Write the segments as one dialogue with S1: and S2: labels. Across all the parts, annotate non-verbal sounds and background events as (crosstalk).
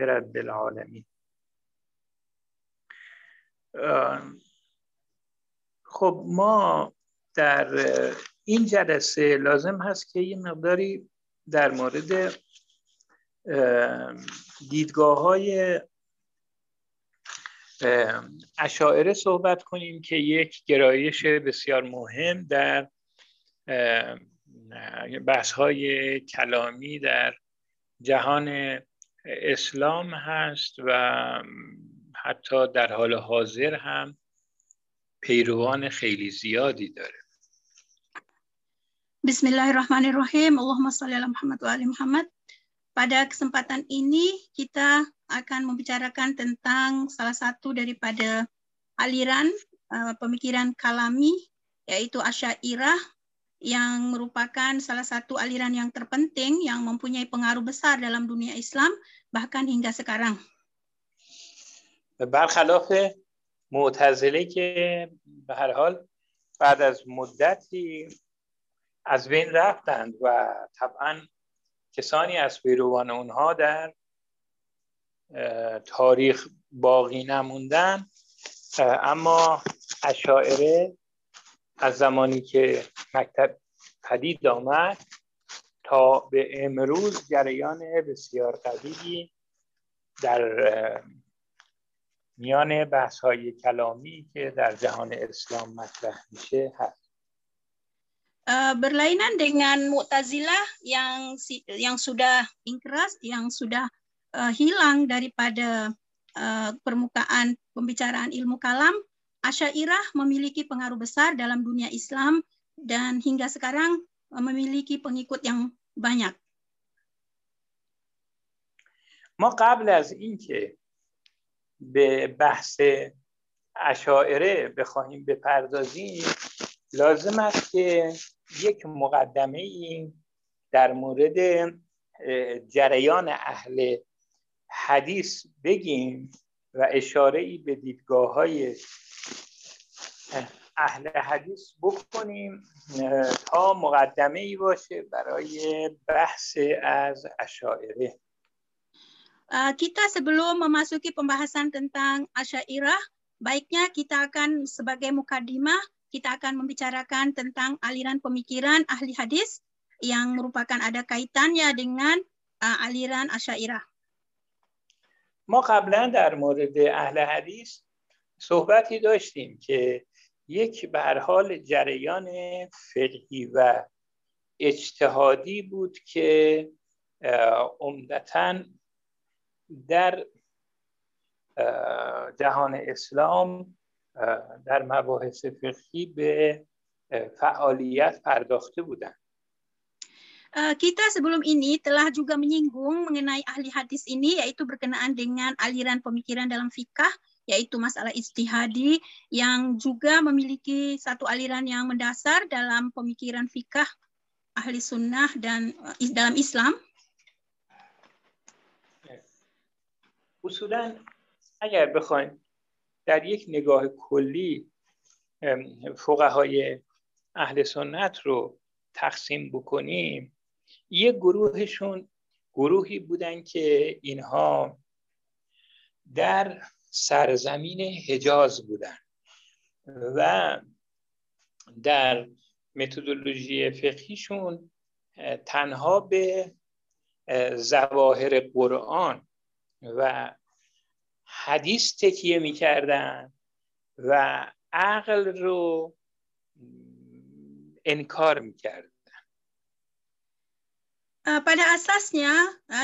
S1: رب العالمین. خب ما در این جلسه لازم هست که یه مقداری در مورد دیدگاه های اشاعره صحبت کنیم که یک گرایش بسیار مهم در بحث های کلامی در جهان اسلام هست و حتی در حال حاضر هم پیروان خیلی زیادی داره
S2: Bismillahirrahmanirrahim. Allahumma salli ala Muhammad wa ali Muhammad. Pada kesempatan ini kita akan membicarakan tentang salah satu daripada aliran uh, pemikiran kalami yaitu Asy'ariyah yang merupakan salah satu aliran yang terpenting yang mempunyai pengaruh besar dalam dunia Islam bahkan hingga sekarang.
S1: برخلاف معتزله که به هر حال بعد از مدتی از بین رفتند و طبعا کسانی از پیروان اونها در تاریخ باقی نموندن اما اشاعره از زمانی که مکتب پدید آمد تا به امروز جریان بسیار قوی در میان بحث های کلامی که در جهان اسلام مطرح میشه هست
S2: Uh, berlainan dengan Mu'tazilah yang yang sudah ingkras, yang sudah uh, hilang daripada uh, permukaan pembicaraan ilmu kalam, Asy'ariyah memiliki pengaruh besar dalam dunia Islam dan hingga sekarang uh, memiliki pengikut yang banyak.
S1: ما قبل از اینکه به بحث اشاعره بخواهیم بپردازیم لازم است که یک مقدمه ای در مورد جریان اهل حدیث بگیم و اشاره ای به دیدگاه های اهل حدیث بکنیم تا مقدمه ای باشه برای بحث از اشاعره
S2: kita sebelum memasuki pembahasan tentang Asy'ariyah, baiknya kita akan sebagai mukadimah kita akan membicarakan tentang aliran pemikiran ahli hadis yang merupakan ada kaitannya dengan uh, aliran Asy'ariyah.
S1: ما قبلا در مورد اهل حدیث صحبتی داشتیم که یک به حال جریان فقهی و اجتهادی بود که عمدتا در جهان اسلام در مباحث فقهی به فعالیت پرداخته بودند
S2: kita sebelum ini telah juga menyinggung mengenai ahli hadis ini yaitu berkenaan dengan aliran pemikiran dalam fikah yaitu masalah istihadi yang juga memiliki satu aliran yang mendasar dalam pemikiran fikah ahli sunnah dan dalam Islam.
S1: اصولا اگر بخوایم در یک نگاه کلی فقهای اهل سنت رو تقسیم بکنیم یک گروهشون گروهی بودن که اینها در سرزمین حجاز بودن. و در متدولوژی فقهیشون تنها به زواهر قرآن و حدیث تکیه می‌کردن و عقل رو انکار می‌کردن.
S2: Pada asasnya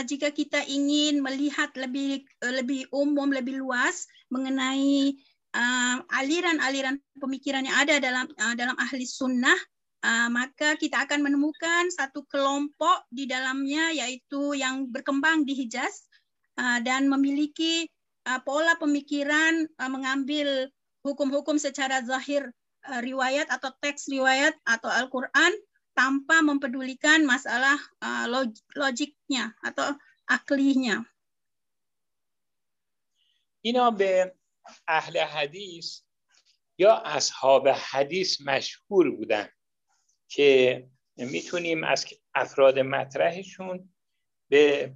S2: jika kita ingin melihat lebih lebih umum lebih luas mengenai aliran-aliran uh, pemikiran yang ada dalam dalam ahli sunnah maka kita akan menemukan satu kelompok di dalamnya yaitu yang berkembang di Hijaz dan memiliki pola pemikiran mengambil hukum-hukum secara zahir riwayat atau teks riwayat atau Al-Qur'an tanpa mempedulikan masalah uh, log logiknya atau aklinya.
S1: اینا به اهل حدیث یا اصحاب حدیث مشهور بودن که می‌تونیم از افراد مطرحشون به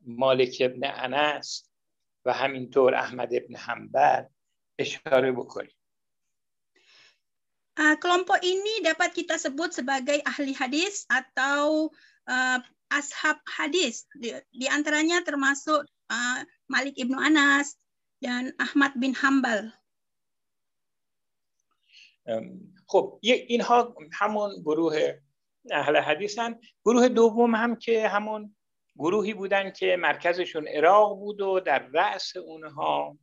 S1: مالک ابن انس و همینطور احمد ابن حنبل اشاره بکنیم
S2: kelompok ini dapat kita sebut sebagai ahli hadis atau uh, ashab hadis. Di, di antaranya termasuk uh, Malik ibnu Anas dan Ahmad bin Hambal.
S1: خب اینها همون گروه اهل حدیثن گروه دوم هم که همون گروهی بودن که مرکزشون عراق بود و در رأس اونها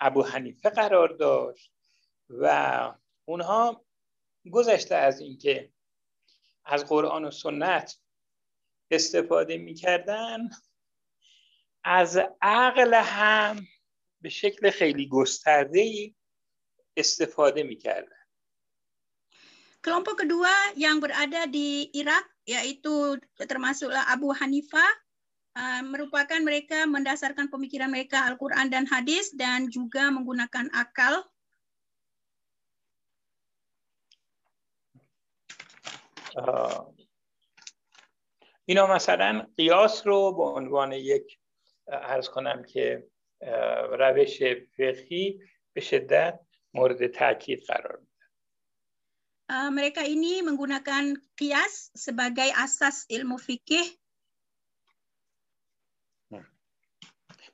S1: ابو حنیفه قرار داشت و اونها گذشته از اینکه از قرآن و سنت استفاده می‌کردن از عقل هم به شکل خیلی گسترده استفاده می‌کردن
S2: Kelompok kedua yang berada di Irak yaitu termasuklah Abu Hanifah uh, merupakan mereka mendasarkan pemikiran mereka Al-Qur'an dan hadis dan juga menggunakan akal
S1: اینا مثلا قیاس رو به عنوان یک ارز کنم که روش فقهی به شدت مورد تاکید قرار میده
S2: mereka ini menggunakan kias sebagai asas ilmu fikih.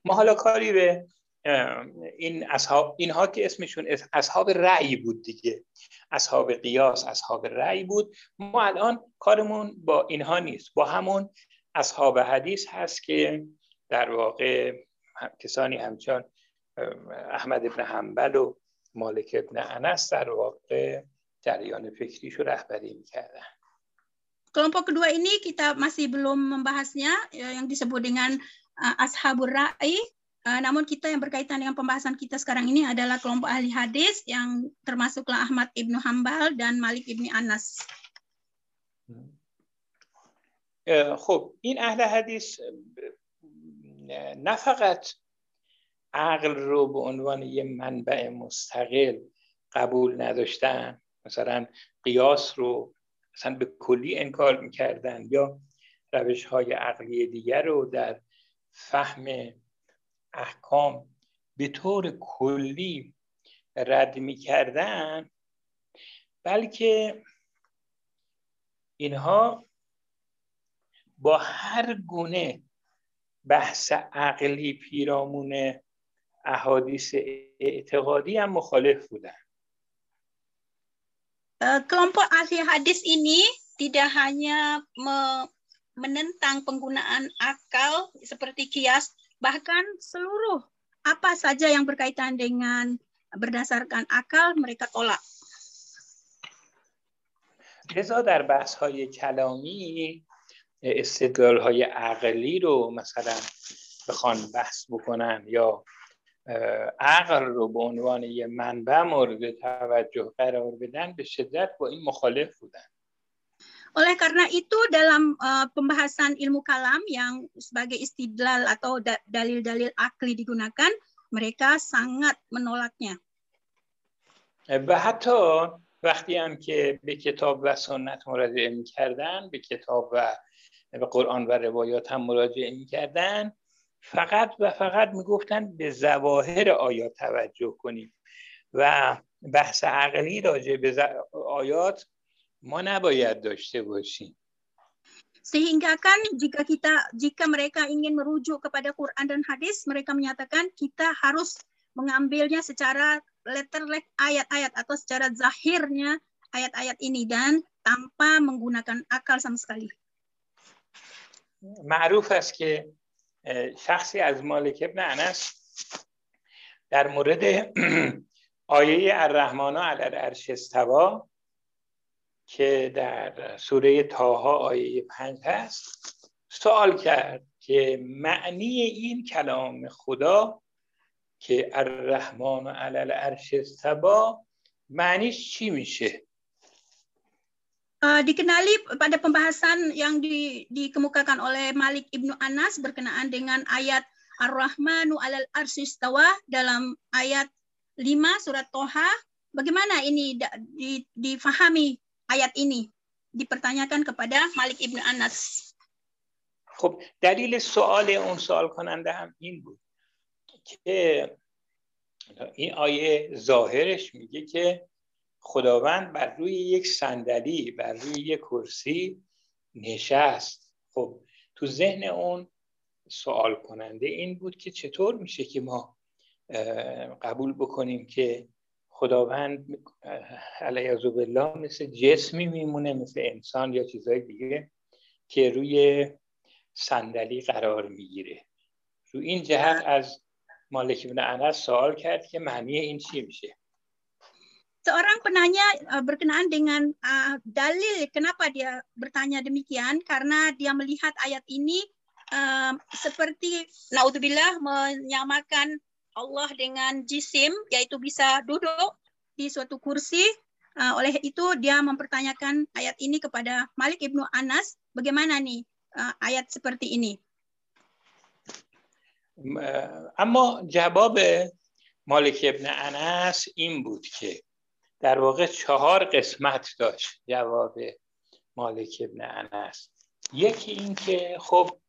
S1: ما حالا کاری به این اصحاب اینها که اسمشون اصحاب رأی بود دیگه. اصحاب قیاس اصحاب رأی بود. ما الان کارمون با اینها نیست. با همون اصحاب حدیث هست که در واقع کسانی همچون احمد ابن حنبل و مالک ابن انس در واقع جریان فکریشو رهبری می‌کردن.
S2: Kelompok kedua ini kita masih belum membahasnya yang disebut dengan ashabur ra'i Uh, namun kita yang berkaitan dengan pembahasan kita sekarang ini adalah kelompok ahli hadis yang termasuklah Ahmad ibnu Hambal dan Malik ibni Anas.
S1: خب این اهل حدیث نه فقط عقل رو به عنوان یه منبع مستقل قبول نداشتن مثلا قیاس رو مثلا به کلی انکار می‌کردن یا روش های عقلی دیگر رو در فهم احکام به طور کلی رد می‌کردن بلکه اینها با هر گونه بحث عقلی پیرامون احادیث اعتقادی هم مخالف بودن.
S2: kelompok ahli hadis ini tidak hanya menentang penggunaan akal seperti kias Bahkan seluruh apa saja yang berkaitan dengan berdasarkan akal mereka tolak.
S1: لذا در بحث های کلامی استدلال های عقلی رو مثلا بخوان بحث بکنن یا عقل رو به عنوان یه منبع مورد توجه قرار بدن به شدت با این مخالف بودن
S2: Oleh karena itu dalam uh, pembahasan ilmu kalam yang sebagai istidlal atau dalil-dalil akli digunakan, mereka sangat menolaknya.
S1: و حتی وقتی هم که به کتاب و سنت مراجعه می‌کردن به کتاب و به قرآن و روایات هم مراجعه می‌کردن فقط و فقط می‌گفتن به زواهر آیات توجه کنیم و بحث عقلی راجع به آیات ما نباید داشته باشیم
S2: sehingga kan jika kita jika mereka ingin merujuk kepada Quran dan hadis mereka menyatakan kita harus mengambilnya secara letter ayat-ayat atau secara zahirnya ayat-ayat ini dan tanpa menggunakan akal sama sekali.
S1: معروف است که شخصی از مالک ابن انس در مورد (clears throat) آیه الرحمن علی العرش استوا که در سوره تاها آیه پنج هست سوال کرد که معنی این کلام خدا که الرحمن علی العرش استوا معنیش چی میشه
S2: Uh, dikenali pada pembahasan yang di, dikemukakan oleh Malik ibnu Anas berkenaan dengan ayat Ar-Rahmanu alal arsistawa dalam ayat 5 surat Toha. Bagaimana ini di, difahami ayat ini dipertanyakan kepada Malik ibnu Anas.
S1: خب دلیل سوال اون سوال کننده هم این بود که این آیه ظاهرش میگه که خداوند بر روی یک صندلی بر روی یک کرسی نشست خب تو ذهن اون سوال کننده این بود که چطور میشه که ما قبول بکنیم که خداوند علیه بالله مثل جسمی میمونه مثل انسان یا چیزهای دیگه که روی صندلی قرار می‌گیره رو این جهت از مالک بن انس سوال کرد که معنی این چی میشه
S2: Seorang penanya uh, berkenaan dengan uh, dalil kenapa dia bertanya demikian karena dia melihat ayat ini uh, seperti naudzubillah menyamakan Allah dengan jisim yaitu bisa duduk di suatu kursi uh, oleh itu dia mempertanyakan ayat ini kepada Malik Ibnu Anas bagaimana nih uh, ayat seperti ini
S1: اما جواب مالک ابن انس این بود که در واقع چهار قسمت داشت جواب مالک ابن انس یکی این که خب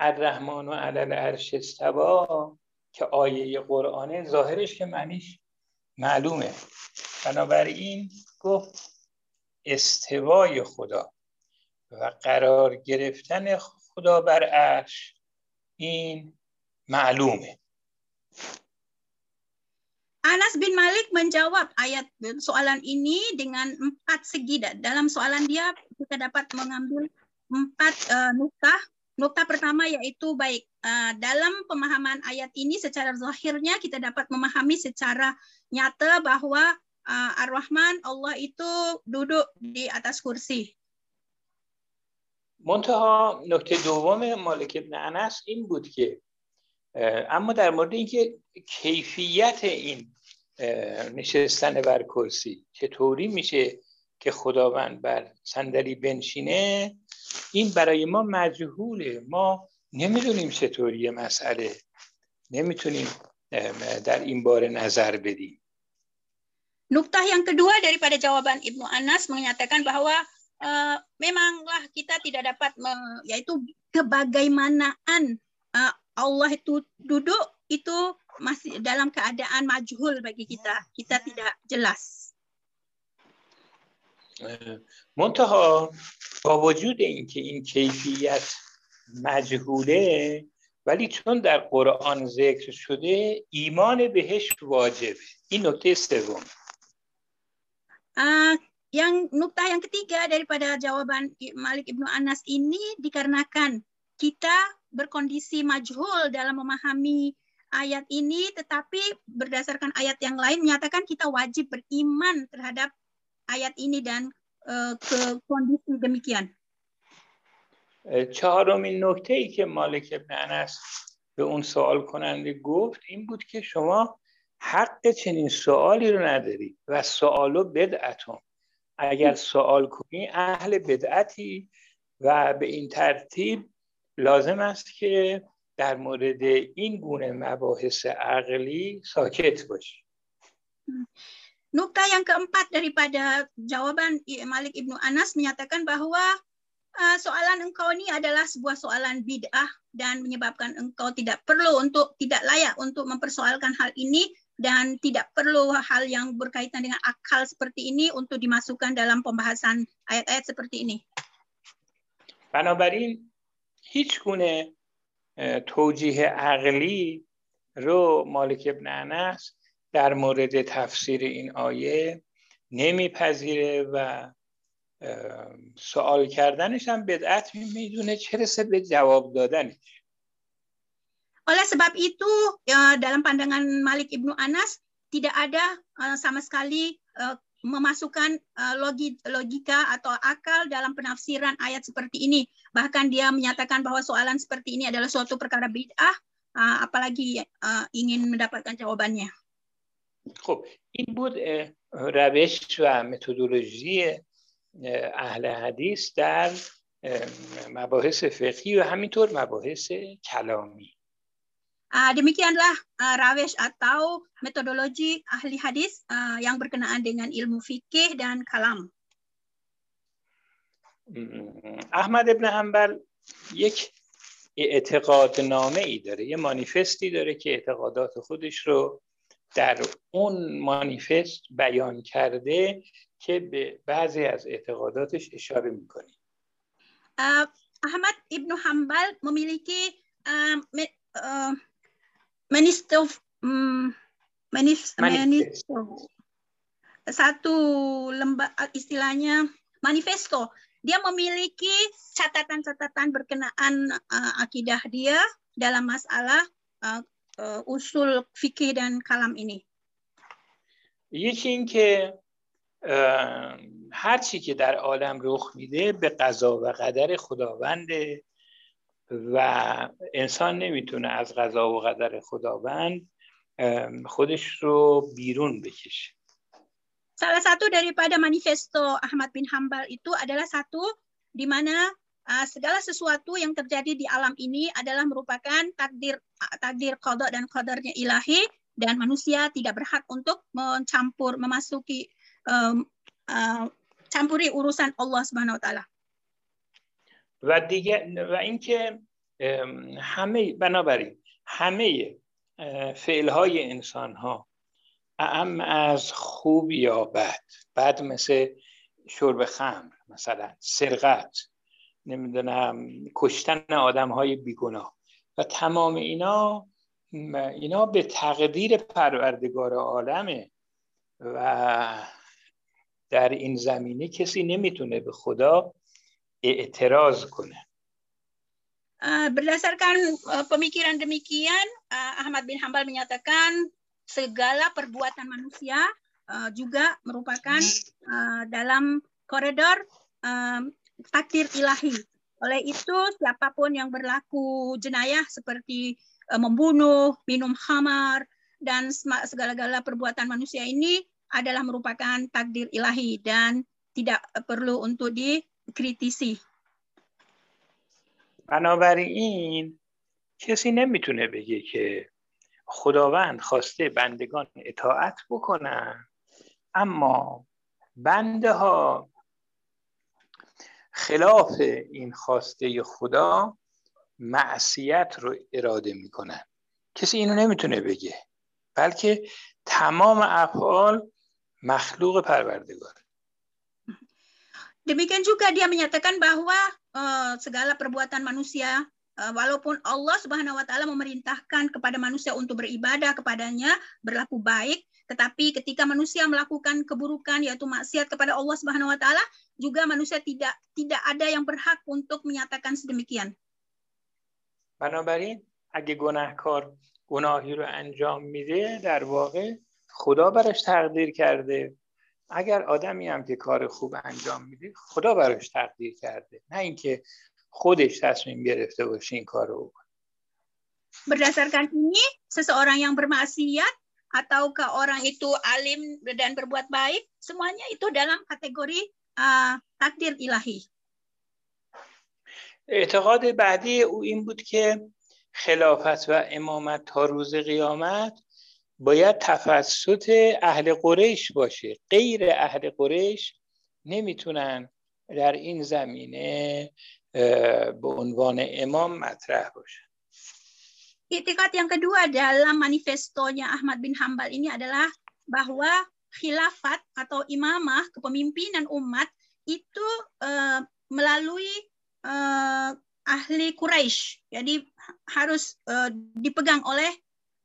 S1: الرحمن و علل عرش استوا که آیه قرآنه ظاهرش که معنیش معلومه بنابراین گفت استوای خدا و قرار گرفتن خدا بر عرش این معلومه
S2: Anas bin Malik menjawab ayat soalan ini dengan empat segi. Dalam soalan dia kita dapat mengambil empat uh, nukta. Nukta pertama yaitu baik uh, dalam pemahaman ayat ini secara zahirnya kita dapat memahami secara nyata bahwa uh, Ar-Rahman Allah itu duduk di atas kursi.
S1: منتها نکته دوم مالک ابن انس این بود که اما در مورد اینکه کیفیت این نشستن بر کرسی چطوری میشه که خداوند بر صندلی بنشینه این برای ما مجهوله ما نمیدونیم چطوری مسئله نمیتونیم در این باره نظر بدیم
S2: Nuktah yang kedua daripada jawaban Ibnu Anas menyatakan bahwa uh, memanglah kita tidak dapat me, yaitu kebagaimanaan uh, Allah itu duduk itu masih dalam keadaan majhul bagi kita. Kita tidak jelas.
S1: منتها با وجود اینکه این کیفیت مجهوله ولی چون در قرآن ذکر شده ایمان بهش واجب این نکته سوم
S2: uh, yang nukta yang ketiga daripada jawaban Malik Ibnu Anas ini dikarenakan kita berkondisi majhul dalam memahami ayat ini, tetapi berdasarkan ayat yang lain menyatakan kita wajib beriman terhadap ayat ini dan uh, ke kondisi demikian.
S1: چهارمین نکته ای که مالک ابن انس به اون سوال کننده گفت این بود که شما حق چنین سوالی رو نداری و سوالو بدعتون. اگر سوال کنی اهل بدعتی و به این ترتیب لازم است که در مورد این گونه مباحث عقلی ساکت باشی.
S2: Nukta yang keempat daripada jawaban Malik Ibnu Anas menyatakan bahwa uh, soalan engkau ini adalah sebuah soalan bid'ah dan menyebabkan engkau tidak perlu untuk tidak layak untuk mempersoalkan hal ini dan tidak perlu hal yang berkaitan dengan akal seperti ini untuk dimasukkan dalam pembahasan ayat-ayat seperti ini.
S1: بنابراین هیچ گونه توجیه عقلی رو مالک ابن انس در مورد تفسیر این آیه نمیپذیره و سوال کردنش هم بدعت میدونه چه رسه به جواب دادنش
S2: Oleh sebab itu dalam pandangan Malik Ibnu Anas tidak ada sama sekali memasukkan uh, logi, logika atau akal dalam penafsiran ayat seperti ini. Bahkan dia menyatakan bahwa soalan seperti ini adalah suatu perkara bid'ah, uh, apalagi uh, ingin mendapatkan jawabannya.
S1: خب این بود روش و متدولوژی اهل حدیث در مباحث فقهی و همینطور مباحث کلامی
S2: demikianlah rawish atau metodologi ahli hadis yang berkenaan dengan ilmu fikih dan kalam.
S1: احمد ابن حنبل یک اعتقاد نامه ای داره یه مانیفستی داره که اعتقادات خودش رو در اون مانیفست بیان کرده که به بعضی از اعتقاداتش اشاره میکنه
S2: Ahmad Ibnu Hambal memiliki uh, me, uh, manifesto, um, manifesto, manifesto satu lembar istilahnya manifesto. Dia memiliki catatan-catatan berkenaan uh, akidah dia dalam masalah uh, uh, usul fikih dan kalam ini.
S1: یکی این که هر چی که در عالم رخ میده به قضا و قدر خداونده و انسان نمی‌تونه از قضا و قدر خداوند خودش رو بیرون بکشه
S2: Salah satu daripada manifesto Ahmad bin Hambal itu adalah satu di mana uh, segala sesuatu yang terjadi di alam ini adalah merupakan takdir takdir qada dan qadarnya ilahi dan manusia tidak berhak untuk mencampur memasuki um, uh, campuri urusan Allah Subhanahu wa taala.
S1: و دیگه و اینکه همه بنابراین همه فعلهای انسان ها ام از خوب یا بد بد مثل شرب خمر مثلا سرقت نمی‌دونم کشتن آدم های بیگناه و تمام اینا اینا به تقدیر پروردگار عالمه و در این زمینه کسی نمی‌تونه به خدا اعتراض کنه
S2: berdasarkan pemikiran demikian Ahmad bin Hambal menyatakan segala perbuatan manusia juga merupakan dalam koridor takdir ilahi. Oleh itu siapapun yang berlaku jenayah seperti membunuh, minum khamar dan segala-gala perbuatan manusia ini adalah merupakan takdir ilahi dan tidak perlu untuk dikritisi.
S1: بنابراین کسی نمیتونه بگه که خداوند خواسته بندگان اطاعت بکنن اما بنده ها خلاف این خواسته خدا معصیت رو اراده می‌کنن کسی اینو نمی‌تونه بگه بلکه تمام افعال makhluk parwardigar.
S2: Demikian juga dia menyatakan bahwa uh, segala perbuatan manusia uh, walaupun Allah Subhanahu wa taala memerintahkan kepada manusia untuk beribadah kepadanya, berlaku baik, tetapi ketika manusia melakukan keburukan yaitu maksiat kepada Allah Subhanahu wa taala, juga manusia tidak tidak ada yang berhak untuk menyatakan sedemikian.
S1: بنابراین اگه گناهکار گناهی رو انجام میده در واقع خدا برش تقدیر کرده اگر آدمی هم که کار خوب انجام میده خدا براش تقدیر کرده نه اینکه خودش تصمیم گرفته باشه این کار رو
S2: Berdasarkan ini, seseorang yang bermaksiat ataukah orang itu alim dan berbuat baik, semuanya itu dalam kategori uh, takdir ilahi.
S1: اعتقاد بعدی او این بود که خلافت و امامت تا روز قیامت باید تفسط اهل قریش باشه. غیر اهل قریش نمی‌تونن در این زمینه به عنوان امام مطرح باشن.
S2: Itikat yang kedua dalam manifestonya Ahmad bin Hambal ini adalah bahwa khilafat atau imamah kepemimpinan umat itu uh, melalui uh, ahli Quraisy. Jadi harus uh, dipegang oleh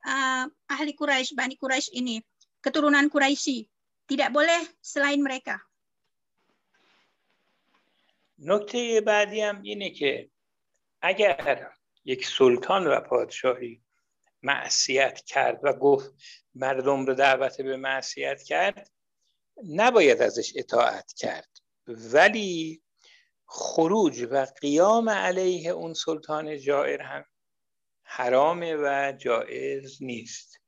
S2: uh, ahli Quraisy, Bani Quraisy ini, keturunan Quraisy. Tidak boleh selain mereka.
S1: نکته بعدی هم اینه که اگر یک سلطان و پادشاهی معصیت کرد و گفت مردم رو دعوت به معصیت کرد نباید ازش اطاعت کرد ولی خروج و قیام علیه اون سلطان جائر هم حرام و جائز نیست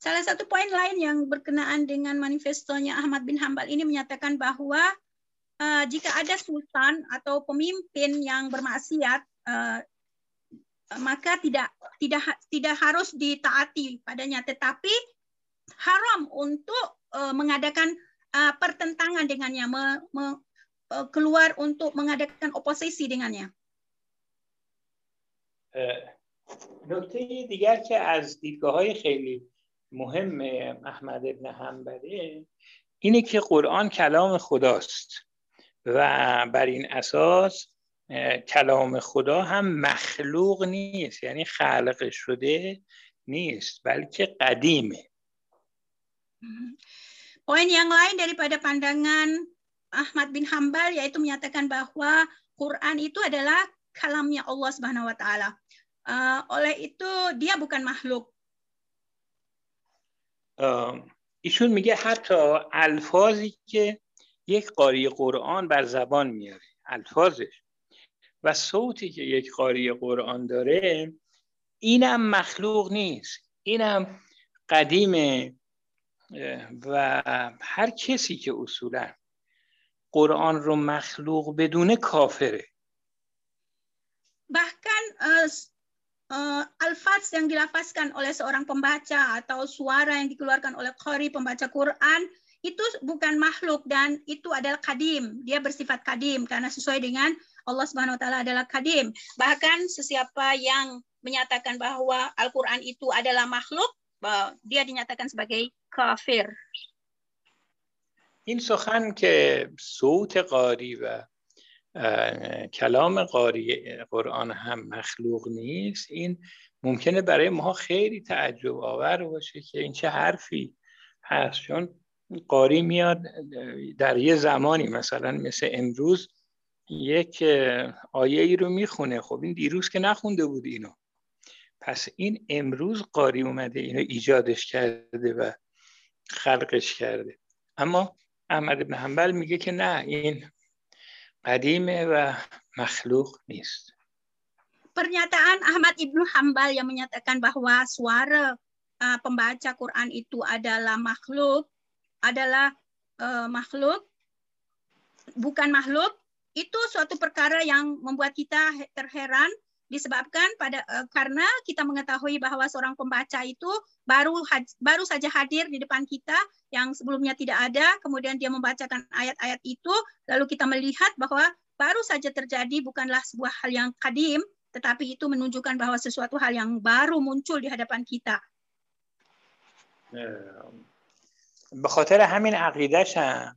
S2: Salah satu poin lain yang berkenaan dengan manifestonya Ahmad bin Hambal ini menyatakan bahwa uh, jika ada sultan atau pemimpin yang bermaksiat, uh, maka tidak tidak tidak harus ditaati padanya. Tetapi haram untuk uh, mengadakan uh, pertentangan dengannya me, me, uh,
S1: keluar untuk mengadakan oposisi dengannya. نکته دیگر که از دیدگاه های خیلی مهم احمد ابن حنبله اینه که قرآن کلام خداست و بر این اساس کلام خدا هم مخلوق نیست یعنی خلق شده نیست بلکه قدیمه
S2: Poin yang lain daripada pandangan Ahmad bin Hambal yaitu menyatakan bahwa Quran itu adalah kalamnya Allah Subhanahu wa taala. Uh, oleh itu dia bukan makhluk.
S1: Uh, ایشون میگه حتی الفاظی که یک قاری قرآن بر زبان میاره الفاظش و صوتی که یک قاری قرآن داره اینم مخلوق نیست اینم قدیمه و هر کسی که اصولا قرآن رو مخلوق بدونه کافره
S2: bahkan uh, uh, alfaz yang dilafazkan oleh seorang pembaca atau suara yang dikeluarkan oleh qari pembaca Quran itu bukan makhluk dan itu adalah kadim dia bersifat kadim karena sesuai dengan Allah Subhanahu wa taala adalah kadim. Bahkan sesiapa yang menyatakan bahwa Al-Qur'an itu adalah makhluk dia dinyatakan sebagai kafir.
S1: این سخن که صوت قاری و کلام قاری قرآن هم مخلوق نیست این ممکنه برای ما خیلی تعجب آور باشه که این چه حرفی هست. چون قاری میاد در یه زمانی مثلا مثل امروز یک آیه ای رو می‌خونه. خب این دیروز که نخونده بود اینو. پس این امروز قاری اومده اینو ایجادش کرده و خلقش کرده. اما احمد ابن حنبل میگه که نه این قدیمه و مخلوق نیست.
S2: Pernyataan Ahmad Ibnu Hambal yang menyatakan bahwa suara uh, pembaca Quran itu adalah makhluk adalah uh, makhluk bukan makhluk. itu suatu perkara yang membuat kita terheran disebabkan pada uh, karena kita mengetahui bahwa seorang pembaca itu baru baru saja hadir di depan kita yang sebelumnya tidak ada kemudian dia membacakan ayat-ayat itu lalu kita melihat bahwa baru saja terjadi bukanlah sebuah hal yang kadim tetapi itu menunjukkan bahwa sesuatu hal yang baru muncul di hadapan kita.
S1: به خاطر همین عقیدش هم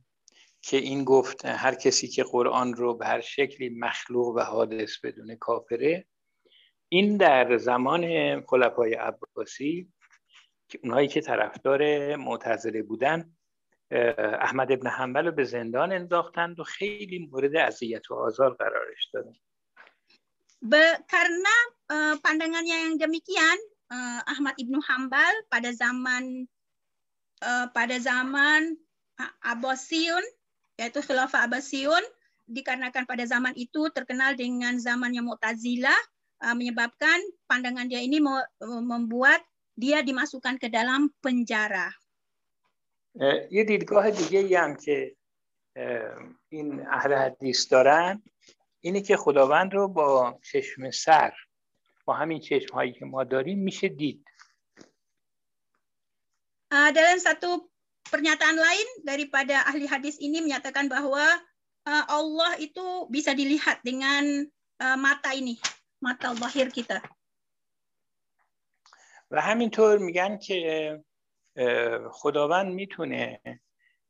S1: که این گفت هر کسی که قرآن رو به هر شکلی مخلوق و حادث بدون کافره این در زمان خلفای عباسی که اونهایی که طرفدار معتزله بودن احمد ابن حنبل رو به زندان انداختند و خیلی مورد اذیت و آزار قرارش دادن.
S2: Be, karena uh, pandangannya yang demikian uh, Ahmad ibnu Hambal pada zaman uh, pada zaman Abbasiyun yaitu Khilafah Abbasiyun dikarenakan pada zaman itu terkenal dengan zamannya Mu'tazilah Uh, menyebabkan pandangan dia ini membuat dia dimasukkan ke dalam penjara.
S1: یه دیدگاه دیگه هم که این اهل حدیث دارن اینه که خداوند رو با چشم سر با همین چشم هایی که ما داریم میشه دید
S2: uh, dalam satu pernyataan lain daripada ahli hadis ini menyatakan bahwa uh, Allah itu bisa dilihat dengan uh, mata ini mata zahir kita.
S1: و همینطور میگن که خداوند می‌تونه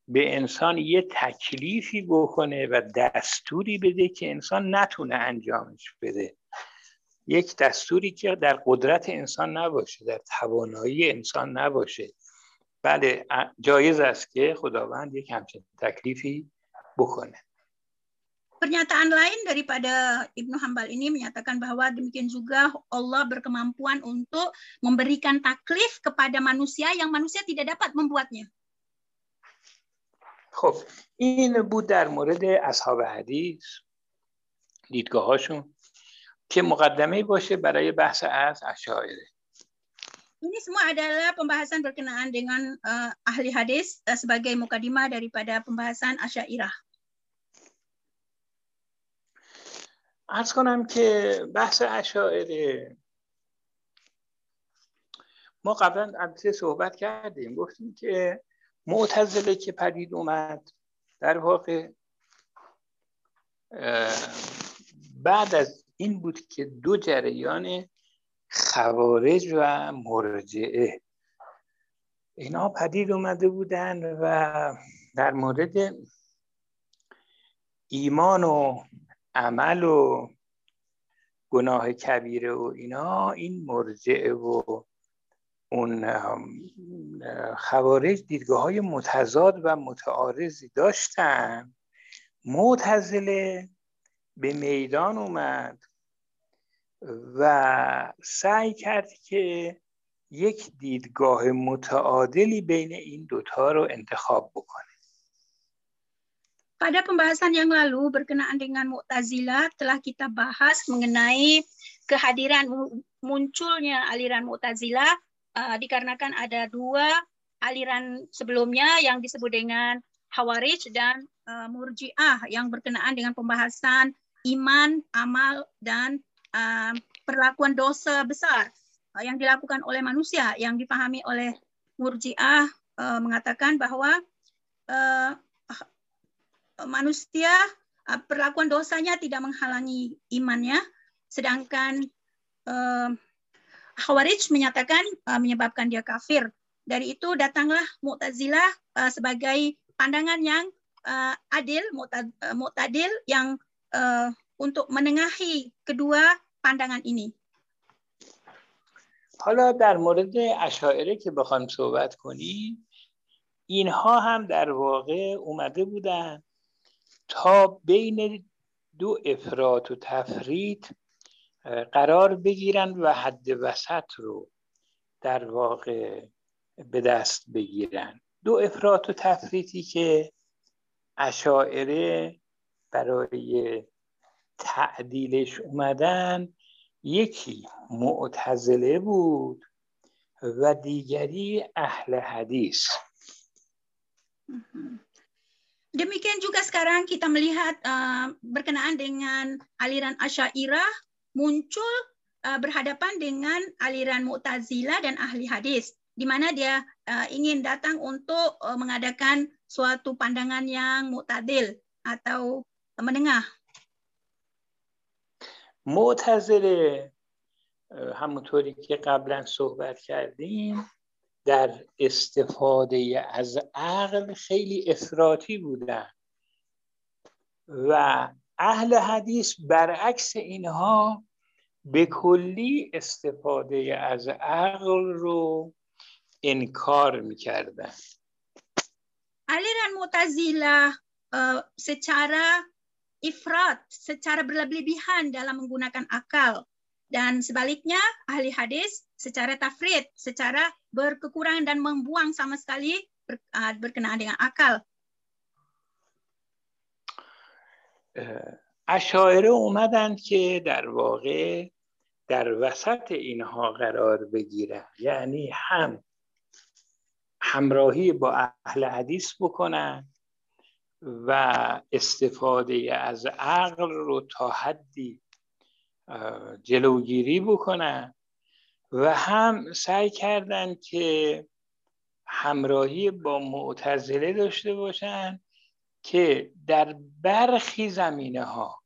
S1: به انسان یه تکلیفی بکنه و دستوری بده که انسان نتونه انجامش بده یک دستوری که در قدرت انسان نباشه در توانایی انسان نباشه بله جایز است که خداوند یک همچین تکلیفی بکنه
S2: Pernyataan lain daripada Ibnu Hambal ini menyatakan bahwa demikian juga Allah berkemampuan untuk memberikan taklif kepada manusia yang manusia tidak dapat membuatnya.
S1: خب این بود در مورد اصحاب حدیث دیدگاهاشون که مقدمه باشه برای بحث از اشاعره
S2: Ini semua adalah pembahasan berkenaan dengan uh, ahli hadis uh, sebagai mukadimah daripada pembahasan Asy'ariyah.
S1: ارز کنم که بحث اشاعره ما قبلا البته صحبت کردیم گفتیم که معتزله که پدید اومد در واقع بعد از این بود که دو جریان خوارج و مرجعه. اینا پدید اومده بودن و در مورد ایمان و عمل و گناه کبیره و اینا این مرجعه و اون خوارج دیدگاه های متضاد و متعارضی داشتن. معتزله به میدان اومد. و سعی کرد که یک دیدگاه متعادلی بین این دوتا رو انتخاب بکنه
S2: Pada pembahasan yang lalu berkenaan dengan Mu'tazilah telah kita bahas mengenai kehadiran munculnya aliran Mu'tazilah uh, dikarenakan ada dua aliran sebelumnya yang disebut dengan Hawarij dan uh, Murji'ah yang berkenaan dengan pembahasan iman, amal dan uh, perlakuan dosa besar uh, yang dilakukan oleh manusia yang dipahami oleh Murji'ah uh, mengatakan bahwa uh, manusia uh, perlakuan dosanya tidak menghalangi imannya, sedangkan uh, Khawarij menyatakan uh, menyebabkan dia kafir. Dari itu datanglah Mu'tazilah uh, sebagai pandangan yang uh, adil, mu'tadil yang uh, untuk menengahi kedua pandangan ini.
S1: حالا در مورد اشاعره که بخوایم صحبت کنیم اینها هم در واقع اومده بودن تا بین دو افراط و تفرید قرار بگیرن و حد وسط رو در واقع به دست بگیرن دو افراط و تفریطی که اشاعره برای تعدیلش اومدن یکی معتزله بود و دیگری اهل حدیث
S2: Demikian juga sekarang kita melihat uh, berkenaan dengan aliran Asy'ariyah muncul uh, berhadapan dengan aliran Mu'tazilah dan ahli hadis di mana dia uh, ingin datang untuk uh, mengadakan suatu pandangan yang mu'tadil atau menengah.
S1: معتزله. همونطوری که قبلا صحبت کردیم در استفاده از عقل خیلی افراطی بودن. و اهل حدیث برعکس اینها به کلی استفاده از عقل رو انکار می‌کردن.
S2: aliran Mu'tazilah uh, secara ifrat, secara berlebihan dalam menggunakan akal dan sebaliknya ahli hadis secara tafrid, secara berkekurangan dan membuang sama sekali ber, uh, berkenaan dengan akal.
S1: اشاعره اومدن که در واقع در وسط اینها قرار بگیرن یعنی هم همراهی با اهل حدیث بکنن و استفاده از عقل رو تا حدی جلوگیری بکنن و هم سعی کردن که همراهی با معتزله داشته باشن که در برخی زمینه ها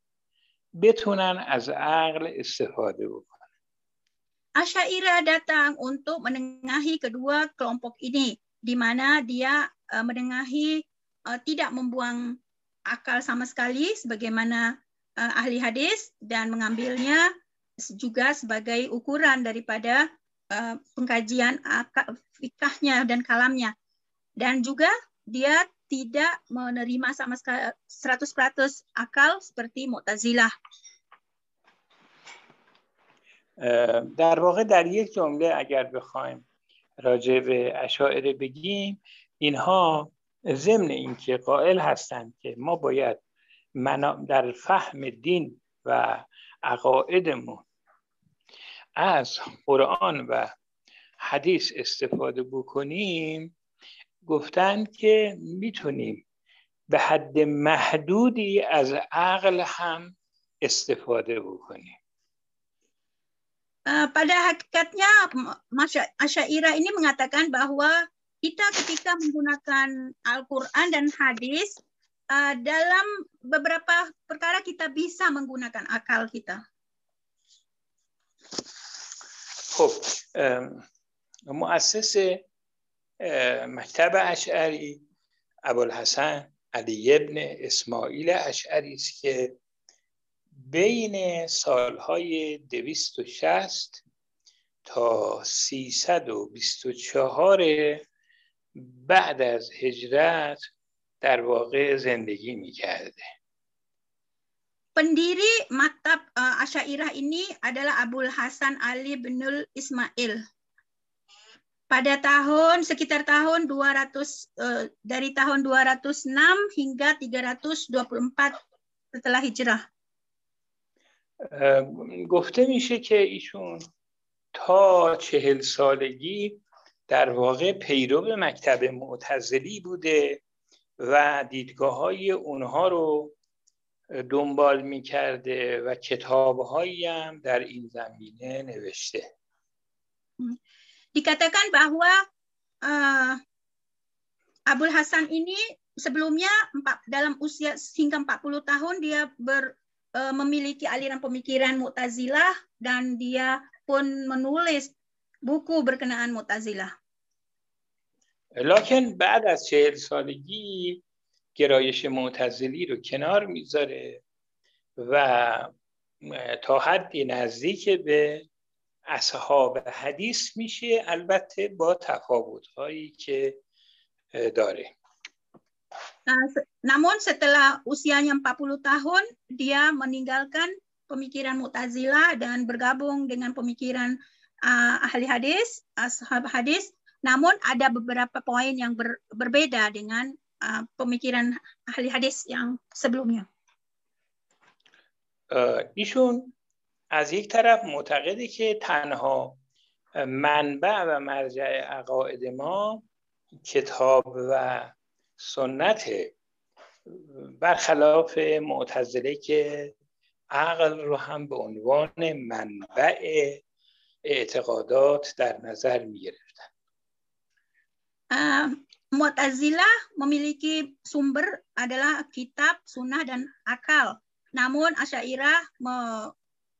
S1: بتونن از عقل استفاده بکنن.
S2: Asyairah datang untuk menengahi kedua kelompok ini, di mana dia menengahi uh, tidak membuang akal sama sekali, sebagaimana uh, ahli hadis, dan mengambilnya juga sebagai ukuran daripada uh, pengkajian akal, fikahnya dan kalamnya. Dan juga dia tidak menerima sama sekali 100% akal seperti Mu'tazilah.
S1: در واقع در یک جمله اگر بخوایم راجع به اشاعره بگیم اینها ضمن اینکه قائل هستند که ما باید در فهم دین و عقایدمون از قرآن و حدیث استفاده بکنیم گفتن که می‌تونیم به حد محدودی از عقل هم استفاده بکنیم.
S2: pada hakikatnya Asyairah ini mengatakan bahwa kita ketika menggunakan Al-Quran dan hadis, uh, dalam beberapa perkara kita bisa menggunakan akal kita.
S1: خب مؤسس مکتب اشعری ابوالحسن علی ابن اسماعیل اشعری است که بین سالهای 260 تا 324 بعد از هجرت در واقع زندگی می کرده.
S2: Pendiri maktab uh, Asyairah ini adalah Abdul Hasan Ali bin Ismail. Pada tahun sekitar tahun 200 uh, dari tahun 206 hingga 324 setelah hijrah.
S1: گفته میشه که ایشون تا چهل سالگی در واقع پیرو مکتب معتزلی بوده و دیدگاه های اونها رو دنبال می‌کرده و کتابهایی هم در این زمینه نوشته
S2: dikatakan bahwa uh, Abdul Hasan ini sebelumnya dalam usia hingga 40 tahun dia ber, uh, memiliki aliran pemikiran Mu'tazilah dan dia pun menulis buku berkenaan Mu'tazilah.
S1: لکن بعد از چهل سالگی گرایش معتزلی رو کنار می‌ذاره و تا حدی نزدیک به اصحاب حدیث میشه البته با تفاوت هایی که داره
S2: namun setelah usianya 40 tahun dia meninggalkan pemikiran Mu'tazilah dan bergabung dengan pemikiran uh, ahli hadis, ashab hadis. Namun ada beberapa poin yang ber, berbeda dengan pemikiran ahli hadis yang sebelumnya.
S1: ایشون از یک طرف معتقده که تنها منبع و مرجع عقاید ما کتاب و سنت برخلاف معتزله که عقل رو هم به عنوان منبع اعتقادات در نظر می گرفتن.
S2: Mu'tazilah memiliki sumber adalah kitab, sunnah, dan akal. Namun Asyairah me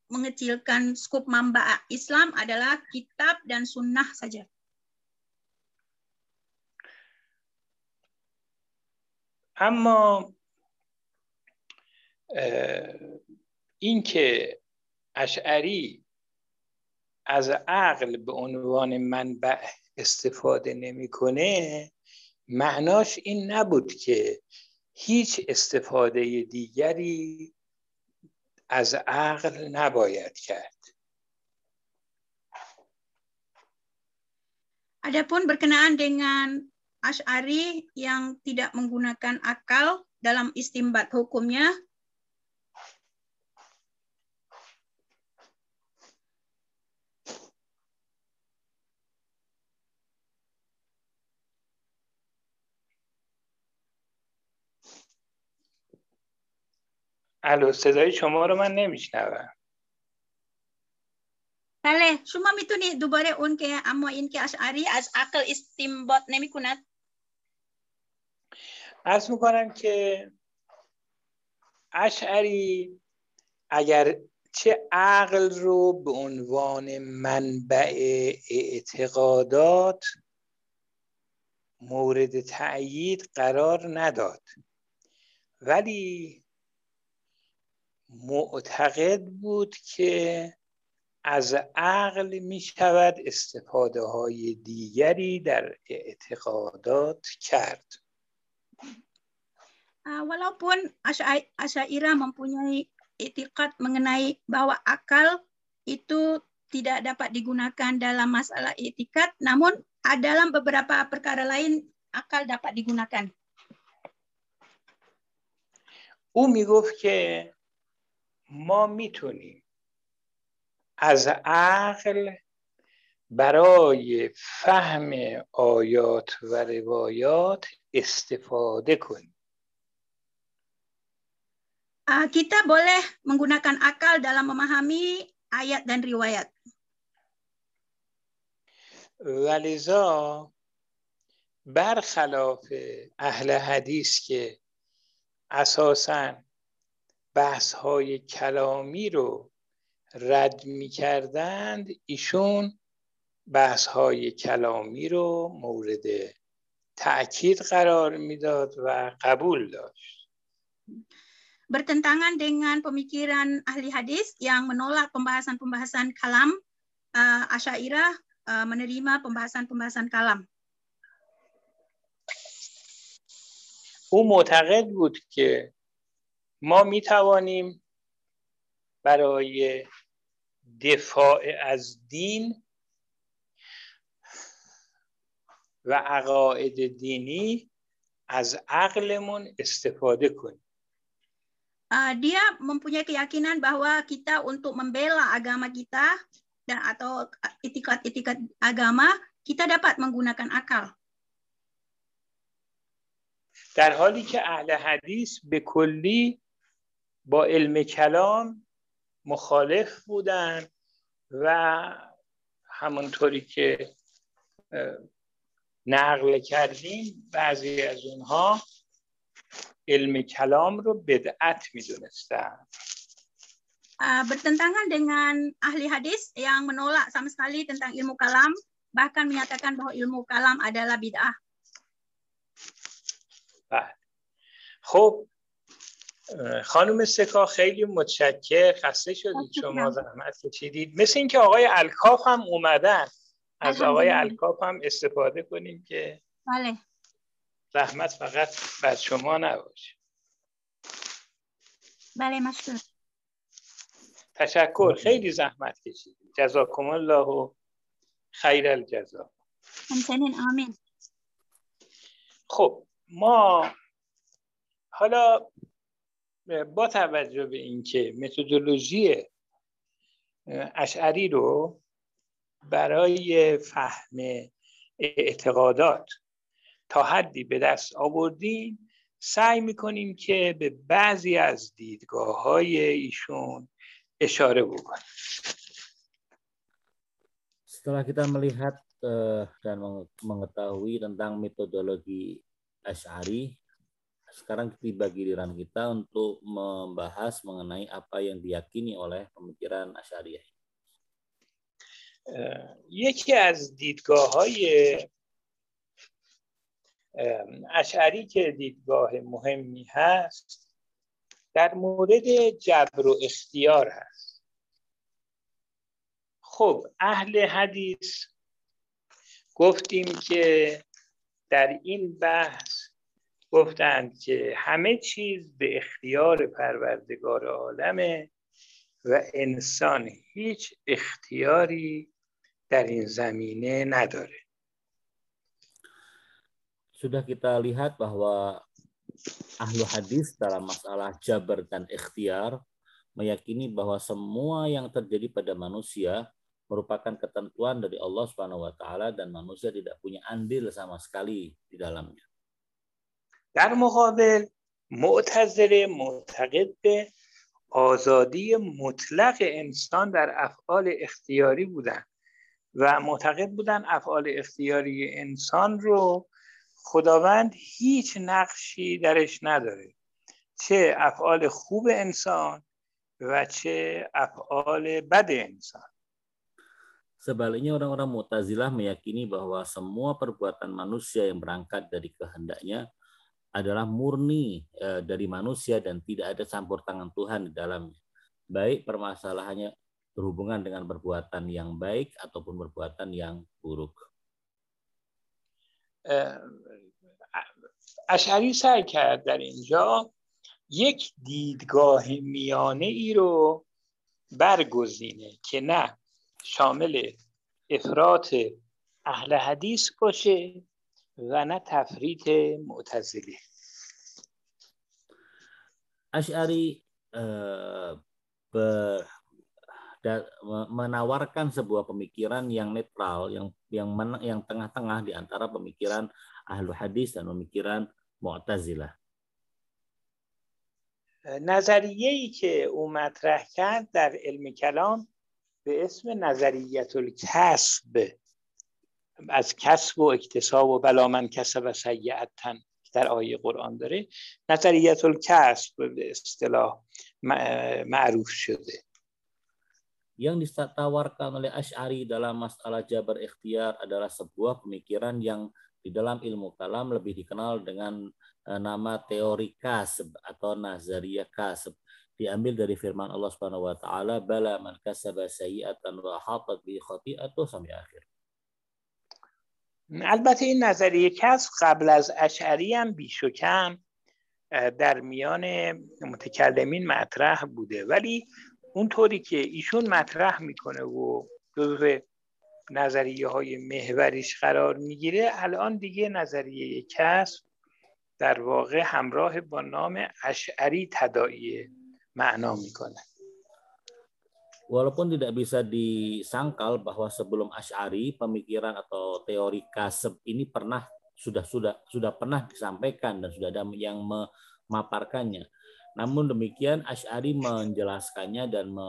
S2: mengecilkan skup mamba Islam adalah kitab dan sunnah saja.
S1: اما اینکه اشعری از عقل به عنوان منبع استفاده نمی‌کنه معناش این نبود که هیچ استفاده دیگری از عقل نباید کرد
S2: Adapun berkenaan dengan Ash'ari yang tidak menggunakan akal dalam istimbat hukumnya,
S1: الو صدای شما رو من نمیشنوم.
S2: بله شما می‌تونید دوباره اون که اما این که اشعری از عقل استنباط نمی کند
S1: ارز می‌کنم که اشعری اگر چه عقل رو به عنوان منبع اعتقادات مورد تأیید قرار نداد. ولی معتقد بود که از عقل می شود استفاده های دیگری در اعتقادات کرد
S2: walaupun Asyairah mempunyai etikat mengenai bahwa akal itu tidak dapat digunakan dalam masalah etikat, namun dalam beberapa perkara lain akal dapat digunakan.
S1: او می‌گفت که ما می‌تونیم از عقل برای فهم آیات و روایات استفاده کنیم
S2: kita boleh menggunakan akal dalam memahami ayat dan riwayat.
S1: ولذا برخلاف اهل حدیث که اساساً بحث های کلامی رو رد می کردند ایشون بحث های کلامی رو مورد تأکید قرار می‌داد و قبول داشت
S2: bertentangan dengan pemikiran ahli hadis yang menolak pembahasan-pembahasan kalam uh, Asyairah uh, menerima pembahasan-pembahasan kalam.
S1: او معتقد بود که ما می توانیم برای دفاع از دین و عقاید dini از عقلمون استفاده کنیم.
S2: Uh, dia mempunyai keyakinan bahwa kita untuk membela agama kita dan atau itikat-itikat agama kita dapat menggunakan akal.
S1: در حالی که اهل حدیث به کلی با علم کلام مخالف بودن و همونطوری که نقل کردیم بعضی از اونها علم کلام رو بدعت می‌دونستن
S2: uh, bertentangan dengan ahli hadis yang menolak sama sekali tentang ilmu kalam bahkan menyatakan bahwa ilmu kalam adalah bid'ah.
S1: خب خانم سکا خیلی متشکر خسته شدید شما زحمت کشیدید. مثل اینکه آقای الکاف هم اومدن. از آقای الکاف هم استفاده کنیم که
S2: بله.
S1: زحمت فقط بر شما نباشه.
S2: بله مشکور.
S1: تشکر. خیلی زحمت کشیدید. جزاکم الله و خیر الجزا.
S2: همچنین آمین.
S1: خب ما حالا با توجه به اینکه متدولوژی اشعری رو برای فهم اعتقادات تا حدی به دست آوردیم سعی می‌کنیم که به بعضی از دیدگاه های ایشون اشاره بکنیم.
S3: Setelah kita melihat uh, dan mengetahui tentang metodologi Ash'ari, sekarang tiba giliran kita untuk membahas mengenai apa yang diyakini oleh pemikiran Asy'ariyah.
S1: یکی از دیدگاه های اشعری که دیدگاه مهمی هست در مورد جبر و اختیار هست خب اهل حدیث گفتیم که در این بحث گفتند که همه چیز به اختیار پروردگار عالمه و انسان هیچ اختیاری در این زمینه نداره
S3: Sudah kita lihat bahwa ahlu hadis dalam masalah jabar dan ikhtiar meyakini bahwa semua yang terjadi pada manusia merupakan ketentuan dari Allah Subhanahu wa taala dan manusia tidak punya andil sama sekali di dalamnya.
S1: در مقابل معتظره معتقد به آزادی مطلق انسان در افعال اختیاری بودن و معتقد بودن افعال اختیاری انسان رو خداوند هیچ نقشی درش نداره چه افعال خوب انسان و چه افعال بد انسان.
S3: Sebaliknya orang-orang Mu'tazilah meyakini bahwa semua perbuatan manusia yang berangkat dari kehendaknya adalah murni eh, dari manusia dan tidak ada campur tangan Tuhan di dalamnya. Baik permasalahannya berhubungan dengan perbuatan yang baik ataupun perbuatan yang buruk.
S1: اشعری سعی کرد در اینجا یک دیدگاه میانه ای رو برگزینه که نه شامل افراط اهل حدیث باشه و نه تفریط معتزلی
S3: Ash'ari eh, ber, da, menawarkan sebuah pemikiran yang netral, yang yang men, yang tengah-tengah di antara pemikiran ahlu hadis dan pemikiran mu'tazilah.
S1: نظریه ای که او مطرح کرد در علم کلام به اسم نظریت الکسب از کسب و اکتساب و بلا من کسب سیعتن در آیه قرآن داره نظریت الکسب به اصطلاح معروف شده
S3: yang ditawarkan oleh Ash'ari dalam masalah jabar ikhtiar adalah sebuah pemikiran yang di dalam ilmu kalam lebih dikenal dengan eh, nama teori kasb atau nazariyah kasb diambil dari firman Allah Subhanahu wa taala bala man kasaba sayi'atan wa hatat bi khati'atu sampai akhir.
S1: البته این نظریه کسب قبل از اشعری هم بیش و کم در میان متکلمین مطرح بوده. ولی اونطوری که ایشون مطرح می‌کنه و جزو نظریه های محوریش قرار می‌گیره الان دیگه نظریه کسب در واقع همراه با نام اشعری تدائی معنا می‌کنه.
S3: Walaupun tidak bisa disangkal bahwa sebelum Ash'ari pemikiran atau teori kaseb ini pernah sudah sudah sudah pernah disampaikan dan sudah ada yang memaparkannya. Namun demikian Ash'ari menjelaskannya dan me,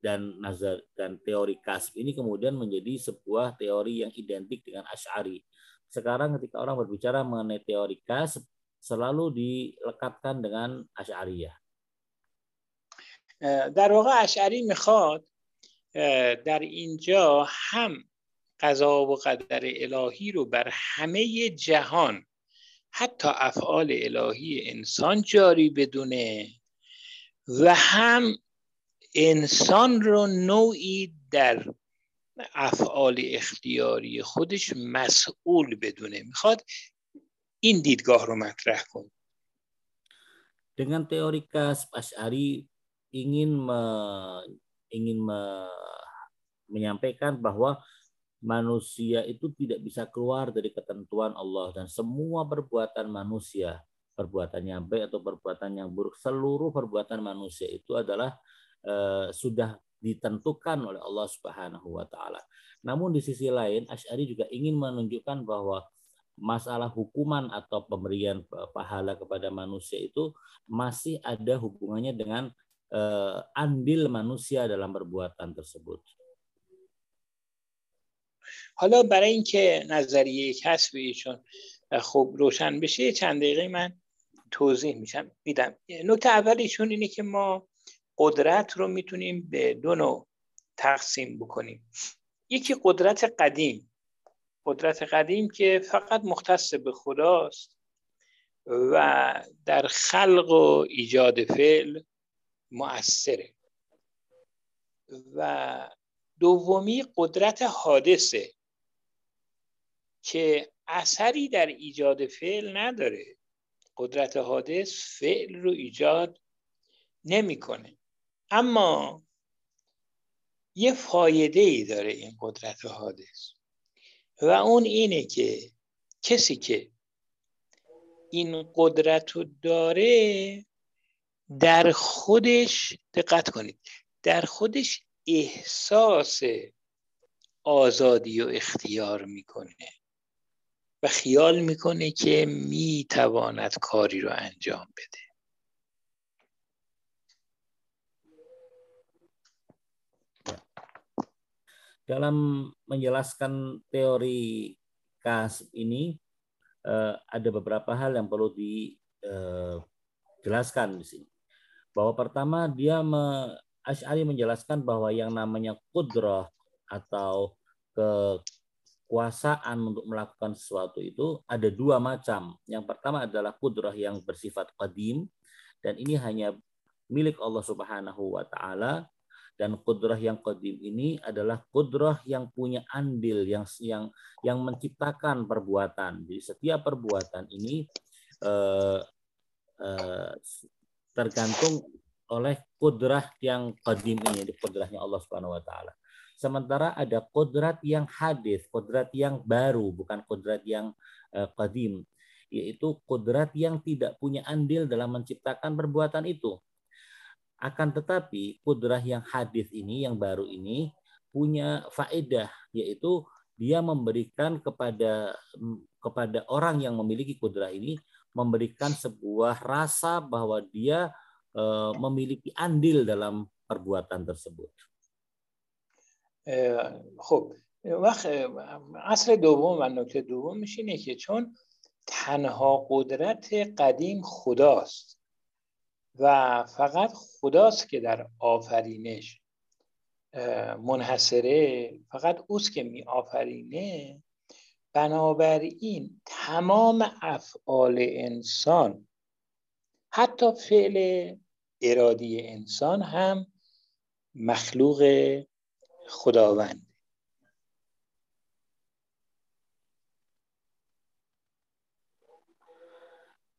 S3: dan nazar dan teori kasb ini kemudian menjadi sebuah teori yang identik dengan Ash'ari. Sekarang ketika orang berbicara mengenai teori kasb selalu dilekatkan dengan Ash'ariyah.
S1: در واقع اشعری می‌خواد در اینجا هم قضا و قدر الهی رو بر همه جهان حتی افعال الهی انسان جاری بدونه و هم انسان رو نوعی در افعال اختیاری خودش مسئول بدونه. می‌خواد این دیدگاه رو مطرح کن
S3: Dengan teori kasb Ash'ari ingin me, ingin me, menyampaikan bahwa manusia itu tidak bisa keluar dari ketentuan Allah dan semua perbuatan manusia, perbuatan yang baik atau perbuatan yang buruk, seluruh perbuatan manusia itu adalah eh, sudah ditentukan oleh Allah Subhanahu wa taala. Namun di sisi lain Asy'ari juga ingin menunjukkan bahwa masalah hukuman atau pemberian pahala kepada manusia itu masih ada hubungannya dengan uh, andil manusia dalam perbuatan tersebut.
S1: حالا برای اینکه نظریه کسب ایشون خوب روشن بشه چند دقیقه من توضیح میشم میدم. نکته اول ایشون اینه که ما قدرت رو می‌تونیم به دو نوع تقسیم بکنیم. یکی قدرت قدیم. قدرت قدیم که فقط مختص به خداست و در خلق و ایجاد فعل مؤثره. و دومی قدرت حادثه که اثری در ایجاد فعل نداره. قدرت حادث فعل رو ایجاد نمی‌کنه. اما یه فایده ای داره این قدرت حادث. و اون اینه که کسی که این قدرت رو داره در خودش دقت کنید در خودش احساس آزادی و اختیار می‌کنه و خیال می‌کنه که می‌تواند کاری رو انجام بده
S3: Dalam menjelaskan teori kasb ini eh, ada beberapa hal yang perlu dijelaskan di sini. Bahwa pertama dia me, Ash'ari menjelaskan bahwa yang namanya kudrah atau kekuasaan untuk melakukan sesuatu itu ada dua macam. Yang pertama adalah kudrah yang bersifat qadim dan ini hanya milik Allah Subhanahu wa taala dan kudrah yang qadim ini adalah kudrah yang punya andil yang yang yang menciptakan perbuatan. Jadi setiap perbuatan ini eh, eh, tergantung oleh kudrah yang qadim ini, di kudrahnya Allah Subhanahu wa taala. Sementara ada kodrat yang hadis, kodrat yang baru, bukan kodrat yang qadim, yaitu kodrat yang tidak punya andil dalam menciptakan perbuatan itu. Akan tetapi kudrah yang hadis ini, yang baru ini punya faedah, yaitu dia memberikan kepada kepada orang yang memiliki kudrah ini memberikan sebuah rasa bahwa dia e, memiliki andil dalam perbuatan tersebut.
S1: خب وقت اصل دوم و نکته دومش اینه که چون تنها قدرت قدیم خداست و فقط خداست که در آفرینش منحصره فقط اوست که می آفرینه بنابراین تمام افعال انسان حتی فعل ارادی انسان هم مخلوق خداوند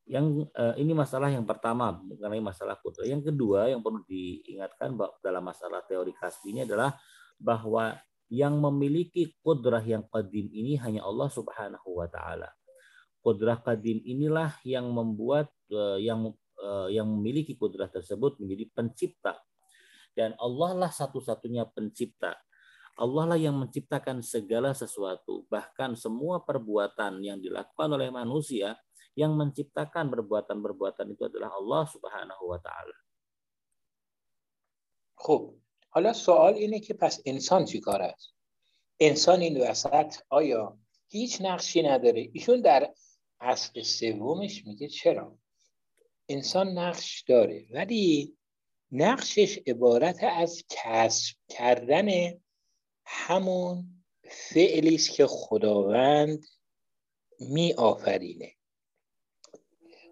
S3: yang uh, ini masalah yang pertama mengenai masalah kudrat. Yang kedua yang perlu diingatkan dalam masalah teori kasbi ini adalah bahwa yang memiliki kudrah yang qadim ini hanya Allah Subhanahu wa taala. Kudrah qadim inilah yang membuat uh, yang uh, yang memiliki kudrah tersebut menjadi pencipta. Dan Allah lah satu-satunya pencipta. Allah lah yang menciptakan segala sesuatu, bahkan semua perbuatan yang dilakukan oleh manusia yang menciptakan perbuatan-perbuatan itu adalah Allah Subhanahu wa taala.
S1: حالا سوال اینه که پس انسان چی کار است؟ انسان این وسط آیا هیچ نقشی نداره؟ ایشون در اصل سومش میگه چرا؟ انسان نقش داره ولی نقشش عبارت از کسب کردن همون فعلی است که خداوند می آفرینه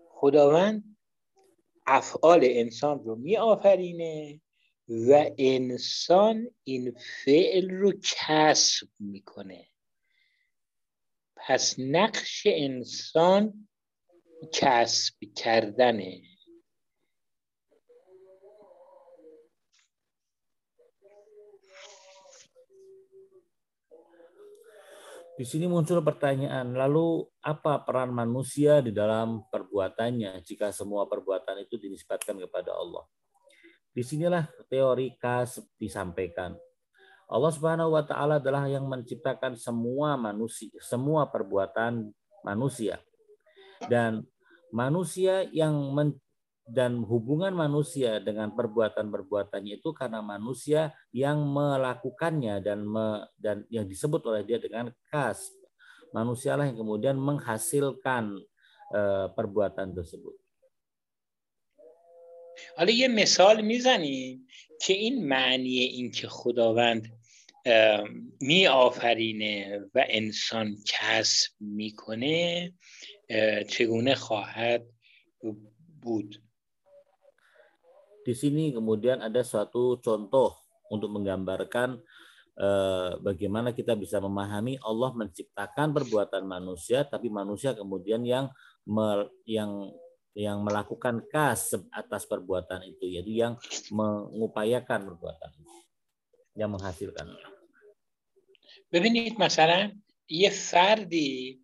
S1: خداوند افعال انسان رو می آفرینه و انسان این فعل رو کسب میکنه پس نقش انسان کسب کردنه
S3: Di sini muncul pertanyaan, lalu apa peran manusia di dalam perbuatannya jika semua perbuatan itu dinisbatkan kepada Allah? Di sinilah teori kas disampaikan. Allah Subhanahu wa taala adalah yang menciptakan semua manusia, semua perbuatan manusia. Dan manusia yang men, dan hubungan manusia dengan perbuatan-perbuatannya itu karena manusia yang melakukannya dan me, dan yang disebut oleh dia dengan kas manusialah yang kemudian menghasilkan uh, perbuatan tersebut.
S1: حالا یه مثال می‌زنیم که این معنی این که خداوند می آفرینه و انسان کسب می‌کنه چگونه خواهد بود
S3: Di sini kemudian ada suatu contoh untuk menggambarkan eh, bagaimana kita bisa memahami Allah menciptakan perbuatan manusia, tapi manusia kemudian yang yang yang melakukan kasb atas perbuatan itu, yaitu yang mengupayakan perbuatan yang menghasilkan.
S1: ببینید مثلا یه فردی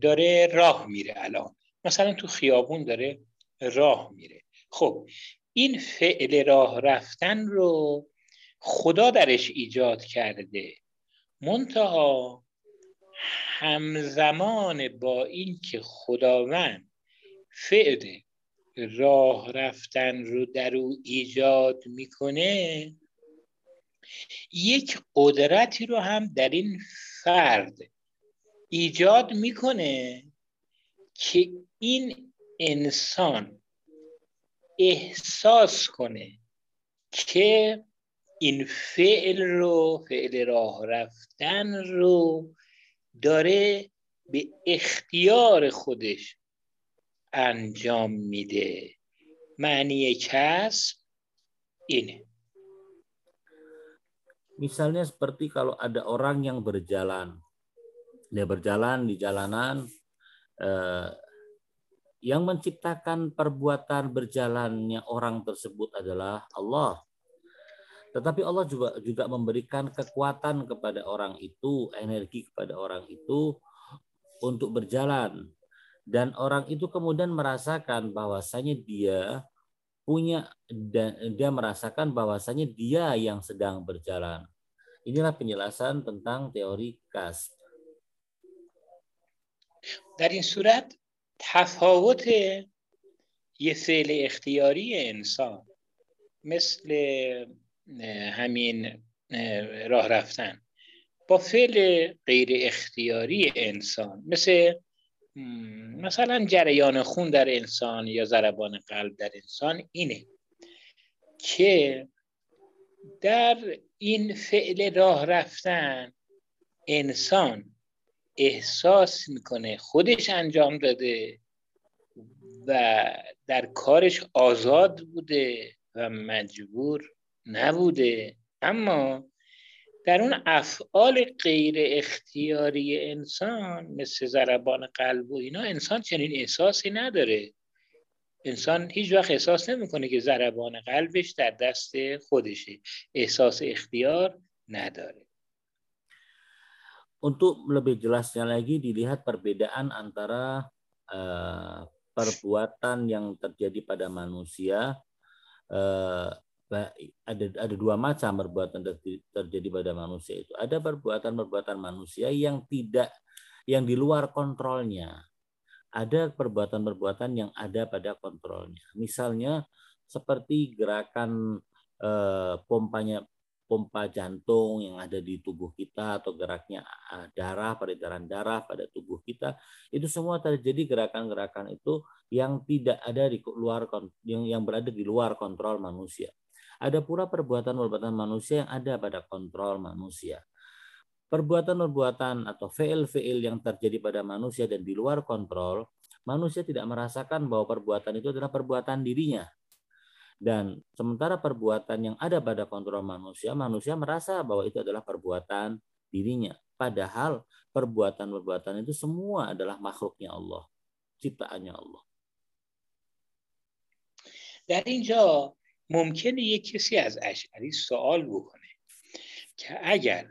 S1: داره راه میره الان. مثلا تو خیابون داره راه میره. خب این فعل راه رفتن رو خدا درش ایجاد کرده. منتها همزمان با این که خداوند فعل راه رفتن رو در او ایجاد می‌کنه یک قدرتی رو هم در این فرد ایجاد می‌کنه که این انسان احساس کنه که این فعل رو فعل راه رفتن رو داره به اختیار خودش انجام میده معنی کسب اینه
S3: Misalnya seperti kalau ada orang yang berjalan, dia berjalan di jalanan, eh, yang menciptakan perbuatan berjalannya orang tersebut adalah Allah. Tetapi Allah juga juga memberikan kekuatan kepada orang itu, energi kepada orang itu untuk berjalan. Dan orang itu kemudian merasakan bahwasanya dia punya dan dia merasakan bahwasanya dia yang sedang berjalan. Inilah penjelasan tentang teori kas.
S1: Dari surat تفاوت یه فعل اختیاری انسان مثل همین راه رفتن با فعل غیر اختیاری انسان مثل مثلا جریان خون در انسان یا ضربان قلب در انسان اینه که در این فعل راه رفتن انسان احساس می‌کنه خودش انجام داده و در کارش آزاد بوده و مجبور نبوده. اما در اون افعال غیر اختیاری انسان مثل ضربان قلب و اینا انسان چنین احساسی نداره. انسان هیچ وقت احساس نمی‌کنه که ضربان قلبش در دست خودشه. احساس اختیار نداره.
S3: Untuk lebih jelasnya lagi dilihat perbedaan antara uh, perbuatan yang terjadi pada manusia uh, ada ada dua macam perbuatan terjadi pada manusia itu. Ada perbuatan-perbuatan manusia yang tidak yang di luar kontrolnya. Ada perbuatan-perbuatan yang ada pada kontrolnya. Misalnya seperti gerakan eh, pompanya pompa jantung yang ada di tubuh kita atau geraknya ah, darah, peredaran darah pada tubuh kita, itu semua terjadi gerakan-gerakan itu yang tidak ada di luar yang yang berada di luar kontrol manusia. Ada pula perbuatan-perbuatan manusia yang ada pada kontrol manusia. Perbuatan-perbuatan atau fail-fail yang terjadi pada manusia dan di luar kontrol, manusia tidak merasakan bahwa perbuatan itu adalah perbuatan dirinya, dan sementara perbuatan yang ada pada kontrol manusia, manusia merasa bahwa itu adalah perbuatan dirinya. Padahal perbuatan-perbuatan itu semua adalah makhluknya Allah, ciptaannya Allah.
S1: در اینجا ممکنه یک کسی از اشعری سوال بکنه که اگر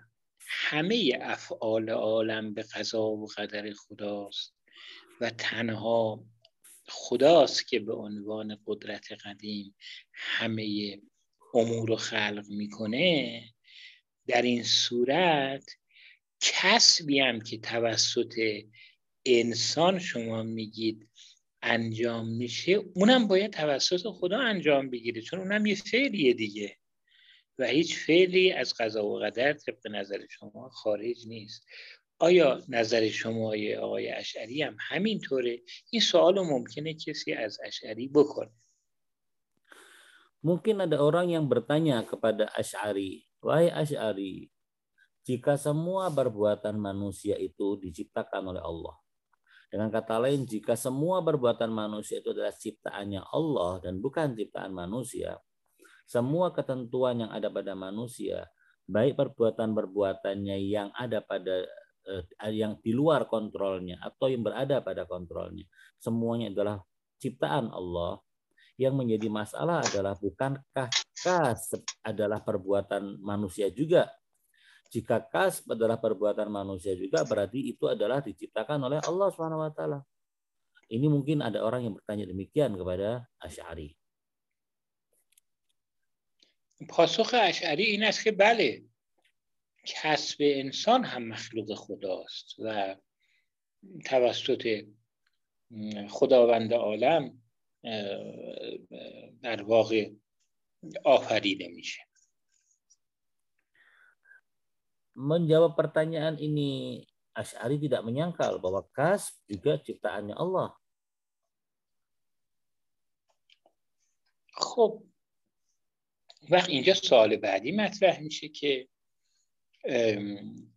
S1: همه افعال عالم به قضا و قدر خداست و تنها خداست که به عنوان قدرت قدیم همه امور رو خلق می‌کنه در این صورت کسبی هم که توسط انسان شما میگید انجام میشه اونم باید توسط خدا انجام بگیره چون اونم یه فعلیه دیگه. و هیچ فعلی از قضا و قدر طبق نظر شما خارج نیست. آیا نظر شما آقای اشعری هم همینطوره؟ این سوال ممکنه کسی از اشعری بکنه.
S3: Mungkin ada orang yang bertanya kepada Ash'ari, wahai Ash'ari, jika semua perbuatan manusia itu diciptakan oleh Allah. Dengan kata lain, jika semua perbuatan manusia itu adalah ciptaannya Allah dan bukan ciptaan manusia, semua ketentuan yang ada pada manusia, baik perbuatan-perbuatannya yang ada pada Eh, yang di luar kontrolnya atau yang berada pada kontrolnya. Semuanya adalah ciptaan Allah. Yang menjadi masalah adalah bukankah adalah perbuatan manusia juga? Jika kas adalah perbuatan manusia juga berarti itu adalah diciptakan oleh Allah Subhanahu wa taala. Ini mungkin ada orang yang bertanya demikian kepada Asy'ari.
S1: پاسخ اشعری این است که بله کسب انسان هم مخلوق خداست و توسط خداوند عالم در واقع آفریده میشه
S3: Menjawab pertanyaan ini, Ash'ari tidak menyangkal bahwa kasb juga ciptaannya Allah.
S1: خب وقت اینجا سوال بعدی مطرح میشه که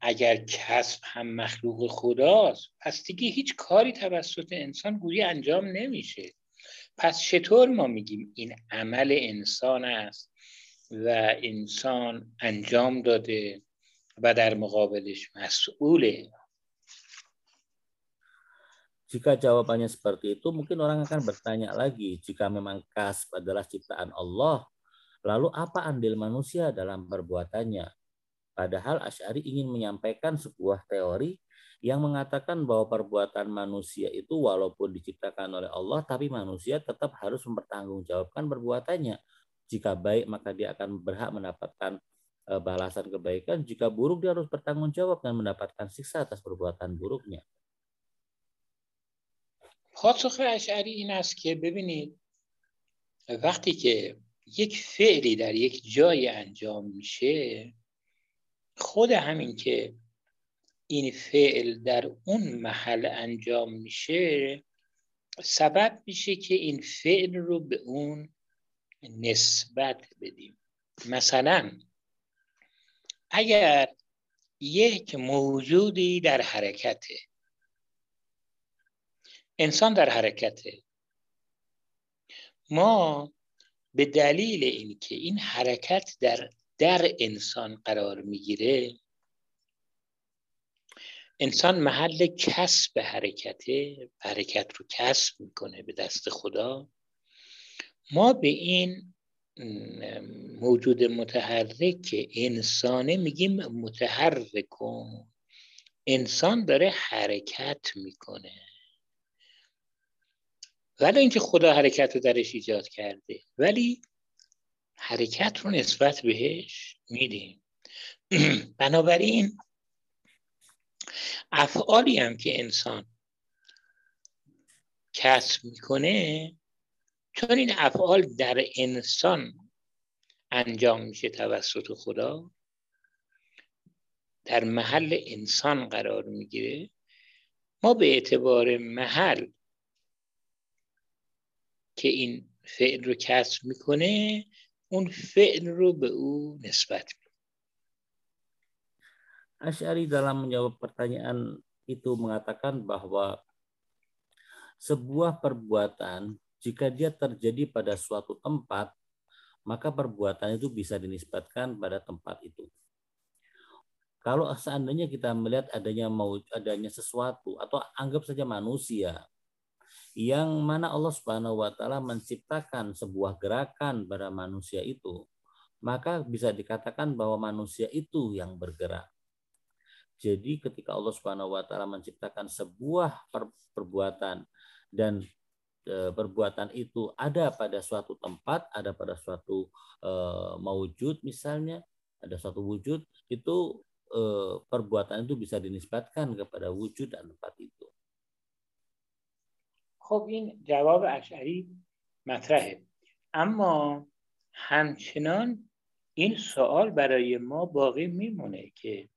S1: اگر کسب هم مخلوق خداست پس دیگه هیچ کاری توسط انسان گویی انجام نمیشه. پس چطور ما میگیم این عمل انسان است و انسان انجام داده؟ و در مقابلش مسئوله
S3: Jika jawabannya seperti itu, mungkin orang akan bertanya lagi, jika memang kasb adalah ciptaan Allah, lalu apa andil manusia dalam perbuatannya? Padahal Asy'ari ingin menyampaikan sebuah teori yang mengatakan bahwa perbuatan manusia itu walaupun diciptakan oleh Allah, tapi manusia tetap harus mempertanggungjawabkan perbuatannya. Jika baik, maka dia akan berhak mendapatkan eh, balasan kebaikan. Jika buruk, dia harus bertanggung jawab dan mendapatkan siksa atas perbuatan buruknya.
S1: پاسخ اشعری این است که ببینید وقتی که یک فعلی در یک جای انجام میشه خود همین که این فعل در اون محل انجام میشه سبب میشه که این فعل رو به اون نسبت بدیم مثلا اگر یک موجودی در حرکته انسان در حرکته ما به دلیل اینکه این حرکت در در انسان قرار می‌گیره انسان محل کسب حرکته حرکت رو کسب می‌کنه به دست خدا. ما به این موجود متحرک انسانه میگیم متحرک کن انسان داره حرکت می‌کنه. ولی اینکه خدا حرکت رو درش ایجاد کرده. ولی حرکت رو نسبت بهش میدیم. (clears throat) بنابراین افعالی هم که انسان کسب می‌کنه چون این افعال در انسان انجام میشه توسط خدا در محل انسان قرار می‌گیره ما به اعتبار محل که این فعل رو کسب می‌کنه اون فعل رو به او نسبت میده
S3: Asyari dalam menjawab pertanyaan itu mengatakan bahwa sebuah perbuatan jika dia terjadi pada suatu tempat, maka perbuatan itu bisa dinisbatkan pada tempat itu. Kalau seandainya kita melihat adanya mau adanya sesuatu atau anggap saja manusia yang mana Allah Subhanahu wa taala menciptakan sebuah gerakan pada manusia itu, maka bisa dikatakan bahwa manusia itu yang bergerak. Jadi ketika Allah Subhanahu wa taala menciptakan sebuah perbuatan dan perbuatan itu ada pada suatu tempat, ada pada suatu e, maujud misalnya, ada suatu wujud, itu e, perbuatan itu bisa dinisbatkan kepada wujud dan tempat itu.
S1: خب این جواب اشعری مطرحه اما همچنان این سوال برای ما باقی میمونه که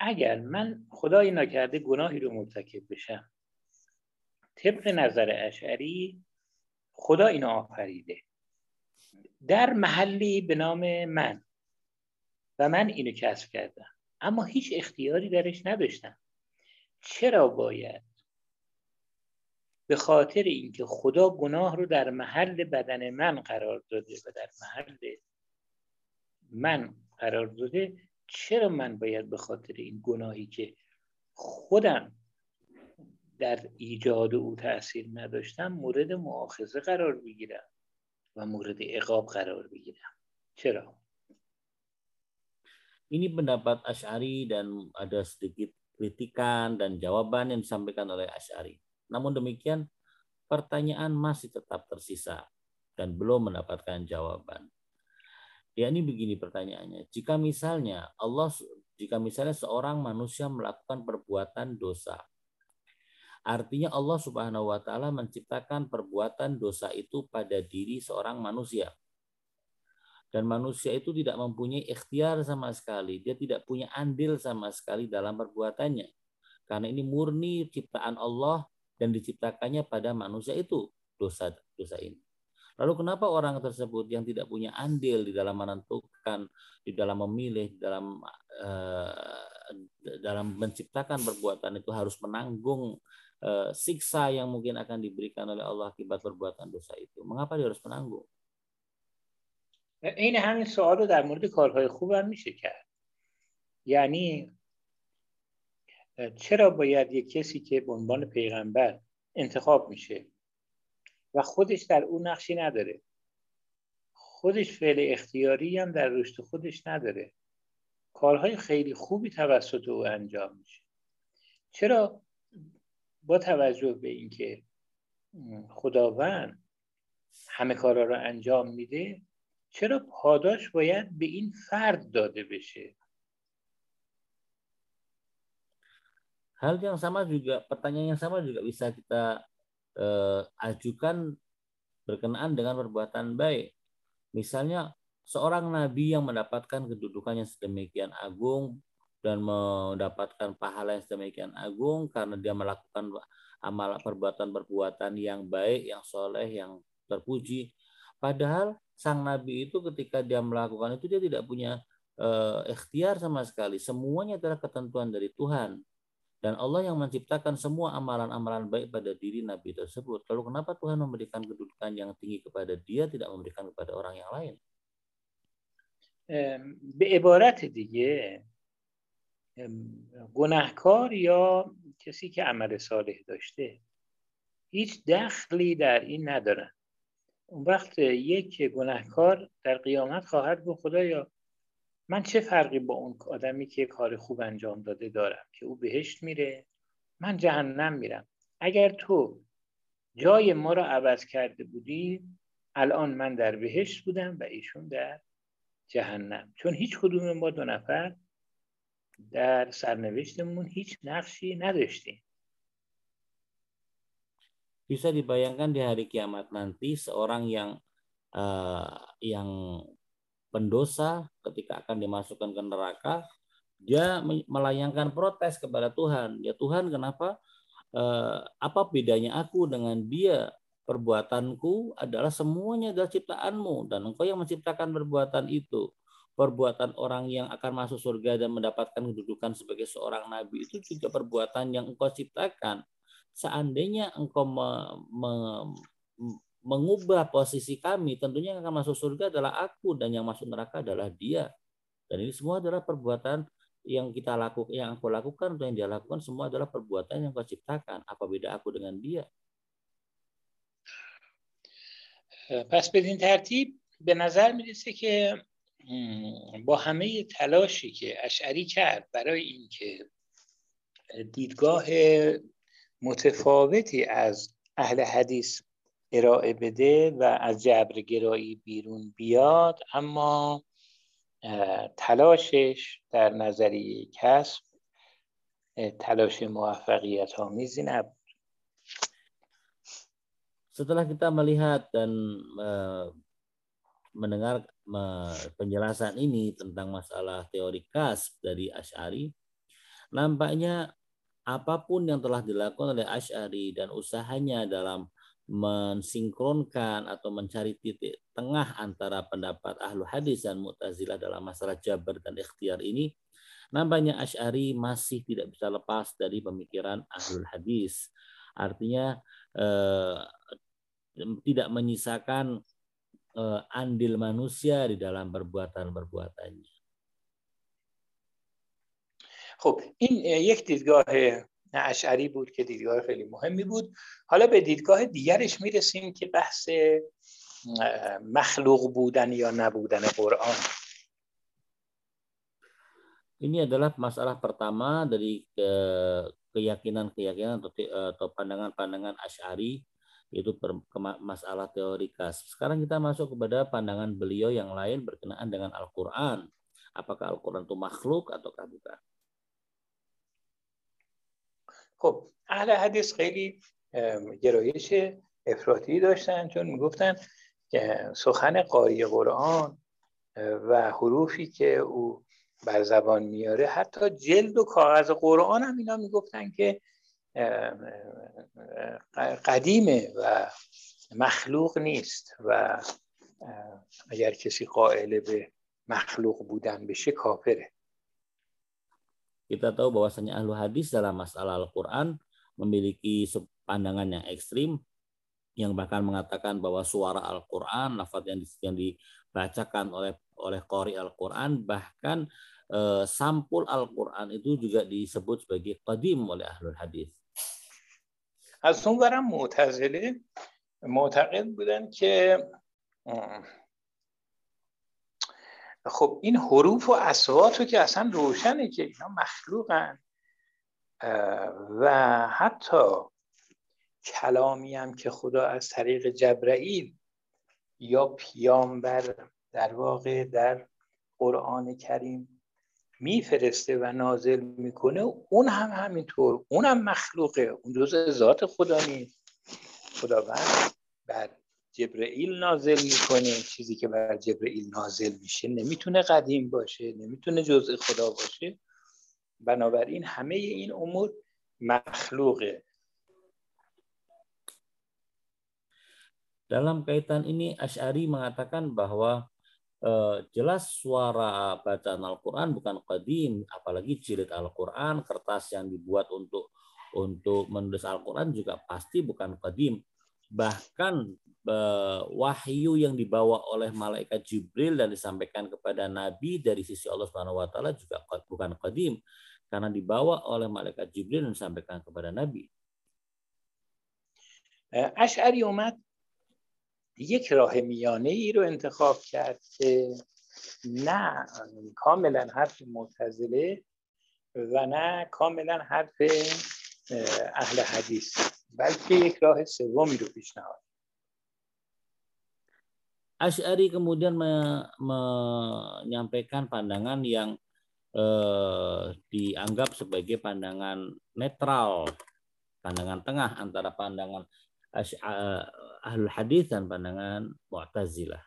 S1: اگر من خدای نکرده گناهی رو مرتکب بشم طبق نظر اشعری خدا اینو آفریده. در محلی به نام من. و من اینو کسب کردم. اما هیچ اختیاری درش نداشتم. چرا باید؟ به خاطر اینکه خدا گناه رو در محل بدن من قرار داده و در محل من قرار داده چرا من باید به خاطر این گناهی که خودم در ایجاد او تاثیر نداشتم مورد معاخذه قرار بگیرم و مورد عقاب قرار بگیرم چرا
S3: Ini pendapat Ash'ari dan ada sedikit kritikan dan jawaban yang disampaikan oleh Ash'ari. Namun demikian, pertanyaan masih tetap tersisa dan belum mendapatkan jawaban. Ya ini begini pertanyaannya. Jika misalnya Allah jika misalnya seorang manusia melakukan perbuatan dosa, artinya Allah Subhanahu wa taala menciptakan perbuatan dosa itu pada diri seorang manusia. Dan manusia itu tidak mempunyai ikhtiar sama sekali, dia tidak punya andil sama sekali dalam perbuatannya. Karena ini murni ciptaan Allah dan diciptakannya pada manusia itu dosa dosa ini. Lalu kenapa orang tersebut yang tidak punya andil di dalam menentukan, di dalam memilih, di dalam uh, dalam menciptakan perbuatan itu harus menanggung uh, siksa yang mungkin akan diberikan oleh Allah akibat perbuatan dosa itu? Mengapa dia harus menanggung?
S1: این همین سوال رو در مورد کارهای خوب هم میشه کرد یعنی چرا باید یک کسی که به عنوان پیغمبر انتخاب میشه و خودش در اون نقشی نداره خودش فعل اختیاری هم در رشد خودش نداره کارهای خیلی خوبی توسط او انجام میشه چرا با توجه به اینکه خداوند همه کارها رو انجام میده چرا پاداش باید به این فرد داده بشه
S3: Hal yang sama juga, pertanyaan yang sama juga bisa kita eh, ajukan berkenaan dengan perbuatan baik. Misalnya seorang nabi yang mendapatkan kedudukan yang sedemikian agung dan mendapatkan pahala yang sedemikian agung karena dia melakukan amal perbuatan-perbuatan yang baik, yang soleh, yang terpuji. Padahal sang nabi itu ketika dia melakukan itu dia tidak punya uh, ikhtiar sama sekali. Semuanya adalah ketentuan dari Tuhan. Dan Allah yang menciptakan semua amalan-amalan baik pada diri Nabi tersebut. Lalu kenapa Tuhan memberikan kedudukan yang tinggi kepada dia, tidak memberikan kepada orang yang lain?
S1: به عبارت دیگه گناهکار یا کسی که عمل صالح داشته. هیچ دخلی در این ندارن اون وقت یک گناهکار در قیامت خواهد گفت خدایا من چه فرقی با اون آدمی که کار خوب انجام داده دارم که او بهشت میره؟ من جهنم میرم. اگر تو جای ما را عوض کرده بودی الان من در بهشت بودم و ایشون در جهنم. چون هیچ کدوم ما دو نفر در سرنوشتمون هیچ نقشی نداشتیم
S3: Bisa dibayangkan di hari kiamat nanti seorang yang uh, yang pendosa ketika akan dimasukkan ke neraka dia melayangkan protes kepada Tuhan ya Tuhan kenapa uh, apa bedanya aku dengan dia perbuatanku adalah semuanya adalah ciptaanmu dan engkau yang menciptakan perbuatan itu perbuatan orang yang akan masuk surga dan mendapatkan kedudukan sebagai seorang nabi itu juga perbuatan yang engkau ciptakan seandainya engkau me, me, mengubah posisi kami tentunya yang akan masuk surga adalah aku dan yang masuk neraka adalah dia dan ini semua adalah perbuatan yang kita lakukan yang aku lakukan atau yang dia lakukan semua adalah perbuatan yang kau ciptakan apa beda aku dengan dia
S1: پس بدین ترتیب به نظر میرسه که با همه تلاشی که اشعری کرد برای اینکه دیدگاه متفاوتی از اهل حدیث ارائه بده و از جبرگرایی بیرون بیاد اما تلاشش در نظریه کسب تلاش موفقیت آمیزی نبود.
S3: Setelah kita melihat dan mendengar penjelasan ini tentang masalah teori kas dari Ash'ari, nampaknya apa pun yang telah dilakukan oleh Ash'ari dan usahanya dalam mensinkronkan atau mencari titik tengah antara pendapat ahlu hadis dan mu'tazilah dalam masalah jabar dan ikhtiar ini, nampaknya Ash'ari masih tidak bisa lepas dari pemikiran ahlul hadis. Artinya eh, tidak menyisakan andil manusia di dalam perbuatan-perbuatannya.
S1: خب این یک دیدگاه اشعری بود که دیدگاه خیلی مهمی بود حالا به دیدگاه دیگرش میرسیم که بحث مخلوق بودن یا نبودن قرآن
S3: Ini adalah masalah pertama dari keyakinan-keyakinan atau pandangan-pandangan Asy'ari itu masalah teori kas. Sekarang kita masuk kepada pandangan beliau yang lain berkenaan dengan Al-Quran. Apakah Al-Quran itu makhluk ataukah bukan?
S1: خب اهل حدیث خیلی گرایش افراطی داشتن چون می‌گفتن که سخن قاری قرآن و حروفی که او بر زبان میاره حتی جلد و کاغذ قرآن هم اینا می‌گفتن که قدیمه و مخلوق نیست و اگر کسی قائل به مخلوق بودن بشه کافره
S3: Kita tahu bahwasanya ahlu hadis dalam masalah Al-Quran memiliki pandangan yang ekstrim yang bahkan mengatakan bahwa suara Al-Quran, lafaz yang, yang dibacakan oleh oleh qori Al-Quran bahkan eh, sampul Al-Quran itu juga disebut sebagai qadim oleh ahlul hadis.
S1: از اون برم معتزله معتقد بودن که خب این حروف و اصوات رو که اصلا روشنه که اینا مخلوقن و حتی کلامی هم که خدا از طریق جبرئیل یا پیامبر در واقع در قرآن کریم میفرسته و نازل می‌کنه اون هم همینطور اون هم مخلوقه. اون جز ذات خدا نیست. خداوند بر جبرئیل نازل می‌کنه. چیزی که بر جبرئیل نازل میشه نمی‌تونه قدیم باشه نمی‌تونه جزء خدا باشه. بنابراین همه این امور مخلوقه.
S3: Dalam kaitan ini Ash'ari mengatakan bahwa Eh, jelas suara bacaan Al-Quran bukan qadim, apalagi jilid Al-Quran, kertas yang dibuat untuk untuk menulis Al-Quran juga pasti bukan qadim. Bahkan eh, wahyu yang dibawa oleh malaikat Jibril dan disampaikan kepada Nabi dari sisi Allah Subhanahu wa juga bukan qadim karena dibawa oleh malaikat Jibril dan disampaikan kepada Nabi.
S1: Eh, Ash'ari umat یک راه میانه ای رو انتخاب کرد که نه کاملا حرف معتزله و نه کاملا حرف اهل حدیث بلکه یک راه سومی رو پیشنهاد
S3: Ash'ari kemudian me, menyampaikan pandangan yang eh, dianggap sebagai pandangan netral, pandangan tengah antara pandangan ahlul hadis dan pandangan Mu'tazilah.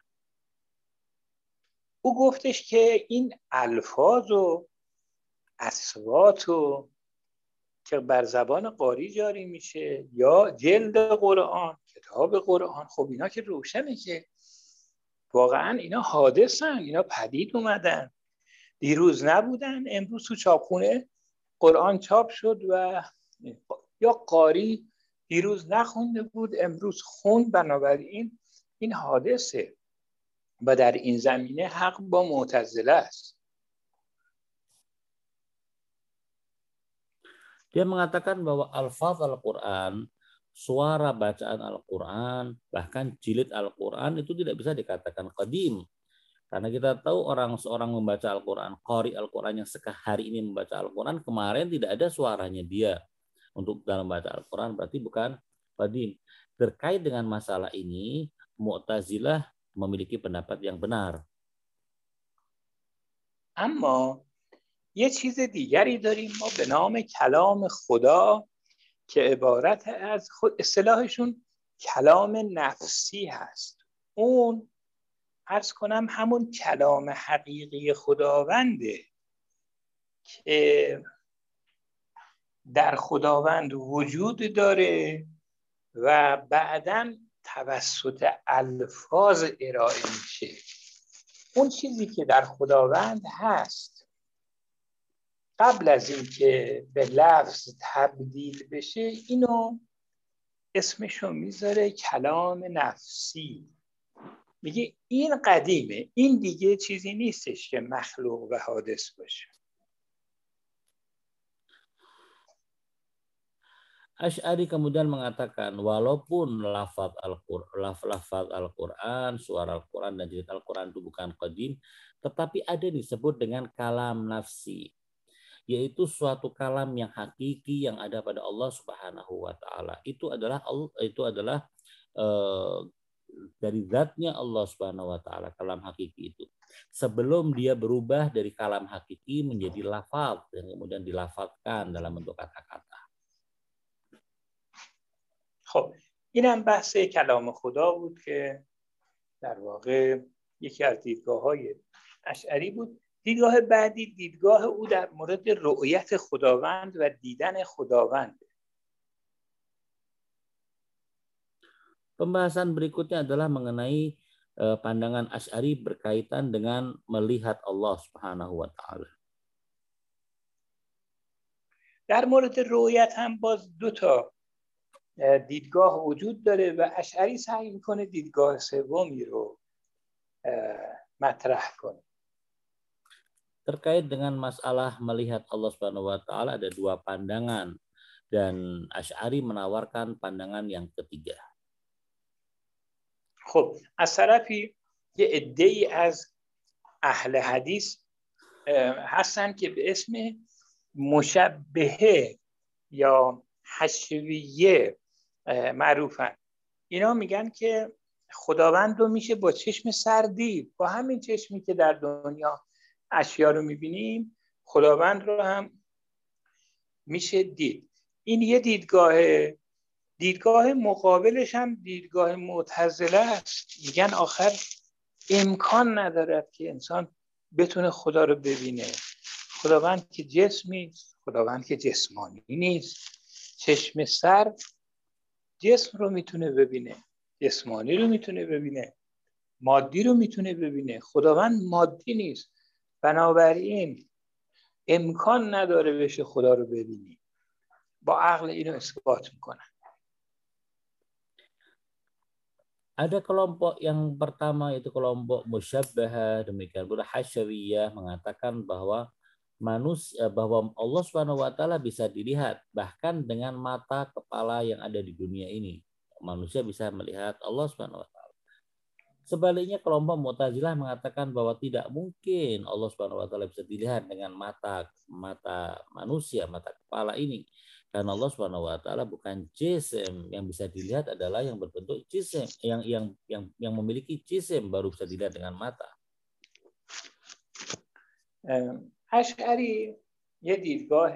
S1: او گفتش که این الفاظ و اصوات و که بر زبان قاری جاری میشه یا جلد قرآن کتاب قرآن خب اینا که روشنه که واقعا اینا حادثن اینا پدید اومدن دیروز نبودن امروز تو چاپخونه قرآن چاپ شد و یا قاری دیروز نخونده بود امروز خون بنابراین این حادثه و در این زمینه حق با معتزله است
S3: Dia mengatakan bahwa alfaz Al-Quran, suara bacaan Al-Quran, bahkan jilid Al-Quran itu tidak bisa dikatakan qadim. Karena kita tahu orang seorang membaca Al-Quran, qari Al-Quran yang sekali ini membaca Al-Quran, kemarin tidak ada suaranya dia Untuk dalam baca Al-Quran berarti bukan qadim. Terkait dengan masalah ini, Mu'tazilah memiliki pendapat yang benar.
S1: اما یه چیز دیگری داریم ما به نام کلام خدا که عبارت از خود اصطلاحشون کلام نفسی هست اون ارز کنم همون کلام حقیقی خداونده که در خداوند وجود داره و بعدا توسط الفاظ ارائه میشه. اون چیزی که در خداوند هست قبل از اینکه به لفظ تبدیل بشه اینو اسمشو می‌ذاره کلام نفسی. میگه این قدیمه این دیگه چیزی نیستش که مخلوق و حادث باشه.
S3: Ash'ari kemudian mengatakan walaupun lafaz Al-Qur'an, Al-Qur'an, suara Al-Qur'an dan jilid Al-Qur'an itu bukan qadim, tetapi ada disebut dengan kalam nafsi, yaitu suatu kalam yang hakiki yang ada pada Allah Subhanahu wa taala. Itu adalah itu adalah eh, dari zatnya Allah Subhanahu wa taala kalam hakiki itu. Sebelum dia berubah dari kalam hakiki menjadi lafaz dan kemudian dilafazkan dalam bentuk kata-kata.
S1: خب اینم بحث کلام خدا بود که در واقع یکی از دیدگاه های اشعری بود دیدگاه بعدی دیدگاه او در مورد رؤیت خداوند و دیدن خداوند
S3: Pembahasan berikutnya adalah mengenai pandangan Asy'ari berkaitan dengan melihat Allah Subhanahu wa taala.
S1: در مورد رؤیت هم باز دو تا دیدگاه وجود داره و اشعری سعی می‌کنه دیدگاه سومی رو مطرح کنه
S3: terkait dengan masalah melihat Allah Subhanahu wa taala ada dua pandangan dan Asy'ari menawarkan pandangan yang ketiga.
S1: خب از طرفی یه عده از اهل حدیث هستن که به اسم مشبهه یا حشویه معروفن. اینا میگن که خداوند رو میشه با چشم سر دید با همین چشمی که در دنیا اشیا رو می‌بینیم خداوند رو هم میشه دید. این یه دیدگاه دیدگاه مقابلش هم دیدگاه معتزله است. میگن آخر امکان ندارد که انسان بتونه خدا رو ببینه. خداوند که جسمی خداوند که جسمانی نیست. چشم سر جسم رو می‌تونه ببینه جسمانی رو می‌تونه ببینه مادی رو می‌تونه ببینه. خداوند مادی نیست. بنابراین امکان نداره بشه خدا رو ببینی. با عقل اینو اثبات می‌کنن
S3: Ada kelompok yang pertama yaitu kelompok musyabbah demikian pula hasyawiyah mengatakan bahwa manusia bahwa Allah Subhanahu wa taala bisa dilihat bahkan dengan mata kepala yang ada di dunia ini. Manusia bisa melihat Allah Subhanahu wa taala. Sebaliknya kelompok Mu'tazilah mengatakan bahwa tidak mungkin Allah Subhanahu wa taala bisa dilihat dengan mata mata manusia, mata kepala ini. Karena Allah Subhanahu wa taala bukan jisim yang bisa dilihat adalah yang berbentuk jisim, yang yang yang yang memiliki jisim baru bisa dilihat dengan mata.
S1: اشعری یه دیدگاه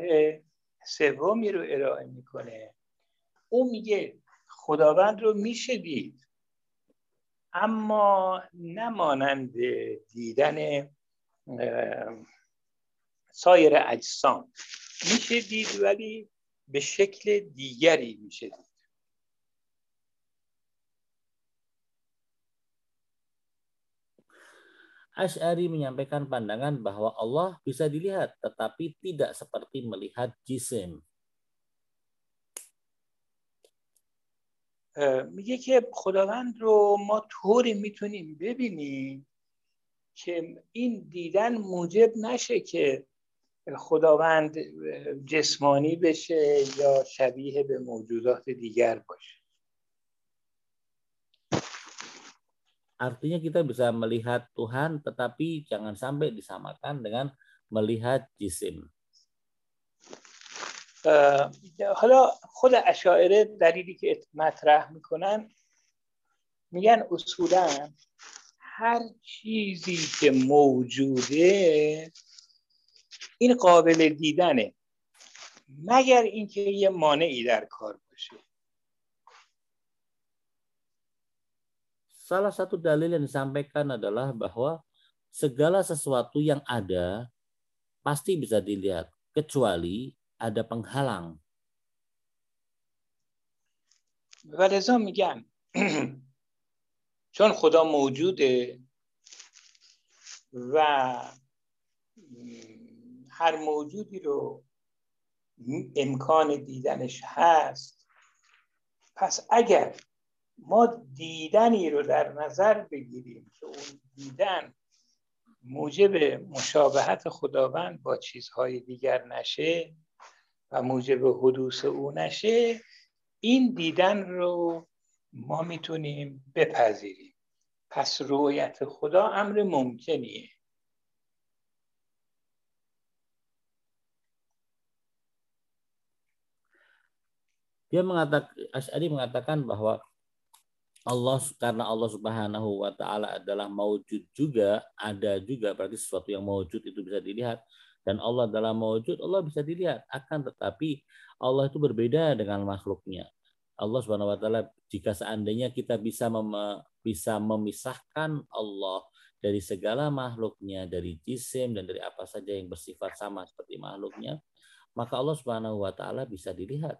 S1: سومی رو ارائه می‌کنه. او میگه خداوند رو میشه دید اما نمانند دیدن سایر اجسام. میشه دید ولی به شکل دیگری میشه دید.
S3: Ash'ari menyampaikan pandangan bahwa Allah bisa dilihat tetapi tidak seperti melihat jisim.
S1: میگه که خداوند رو ما طوری می‌تونیم ببینیم که این دیدن موجب نشه که خداوند جسمانی بشه یا شبیه به موجودات دیگر باشه
S3: Artinya kita bisa melihat Tuhan tetapi jangan sampai disamakan dengan melihat jisim.
S1: حالا خود اشاعره دلیلی که مطرح می‌کنن میگن اصولا هر چیزی که موجوده این قابل دیدنه مگر اینکه یه مانعی در کار باشه
S3: Salah satu dalil yang disampaikan adalah bahwa segala sesuatu yang ada pasti bisa dilihat kecuali ada penghalang.
S1: ولذا میگن چون خدا موجوده و هر موجودی رو امکان دیدنش هست پس اگر ما دیدنی رو در نظر بگیریم که اون دیدن موجب مشابهت خداوند با چیزهای دیگر نشه و موجب حدوث او نشه این دیدن رو ما می‌تونیم بپذیریم. پس رویت خدا امر ممکنیه.
S3: Dia mengatakan Asy'ari mengatakan bahwa Allah karena Allah Subhanahu wa taala adalah maujud juga, ada juga berarti sesuatu yang maujud itu bisa dilihat dan Allah dalam maujud Allah bisa dilihat akan tetapi Allah itu berbeda dengan makhluknya. Allah Subhanahu wa taala jika seandainya kita bisa mem bisa memisahkan Allah dari segala makhluknya, dari jisim dan dari apa saja yang bersifat sama seperti makhluknya, maka Allah Subhanahu wa taala bisa dilihat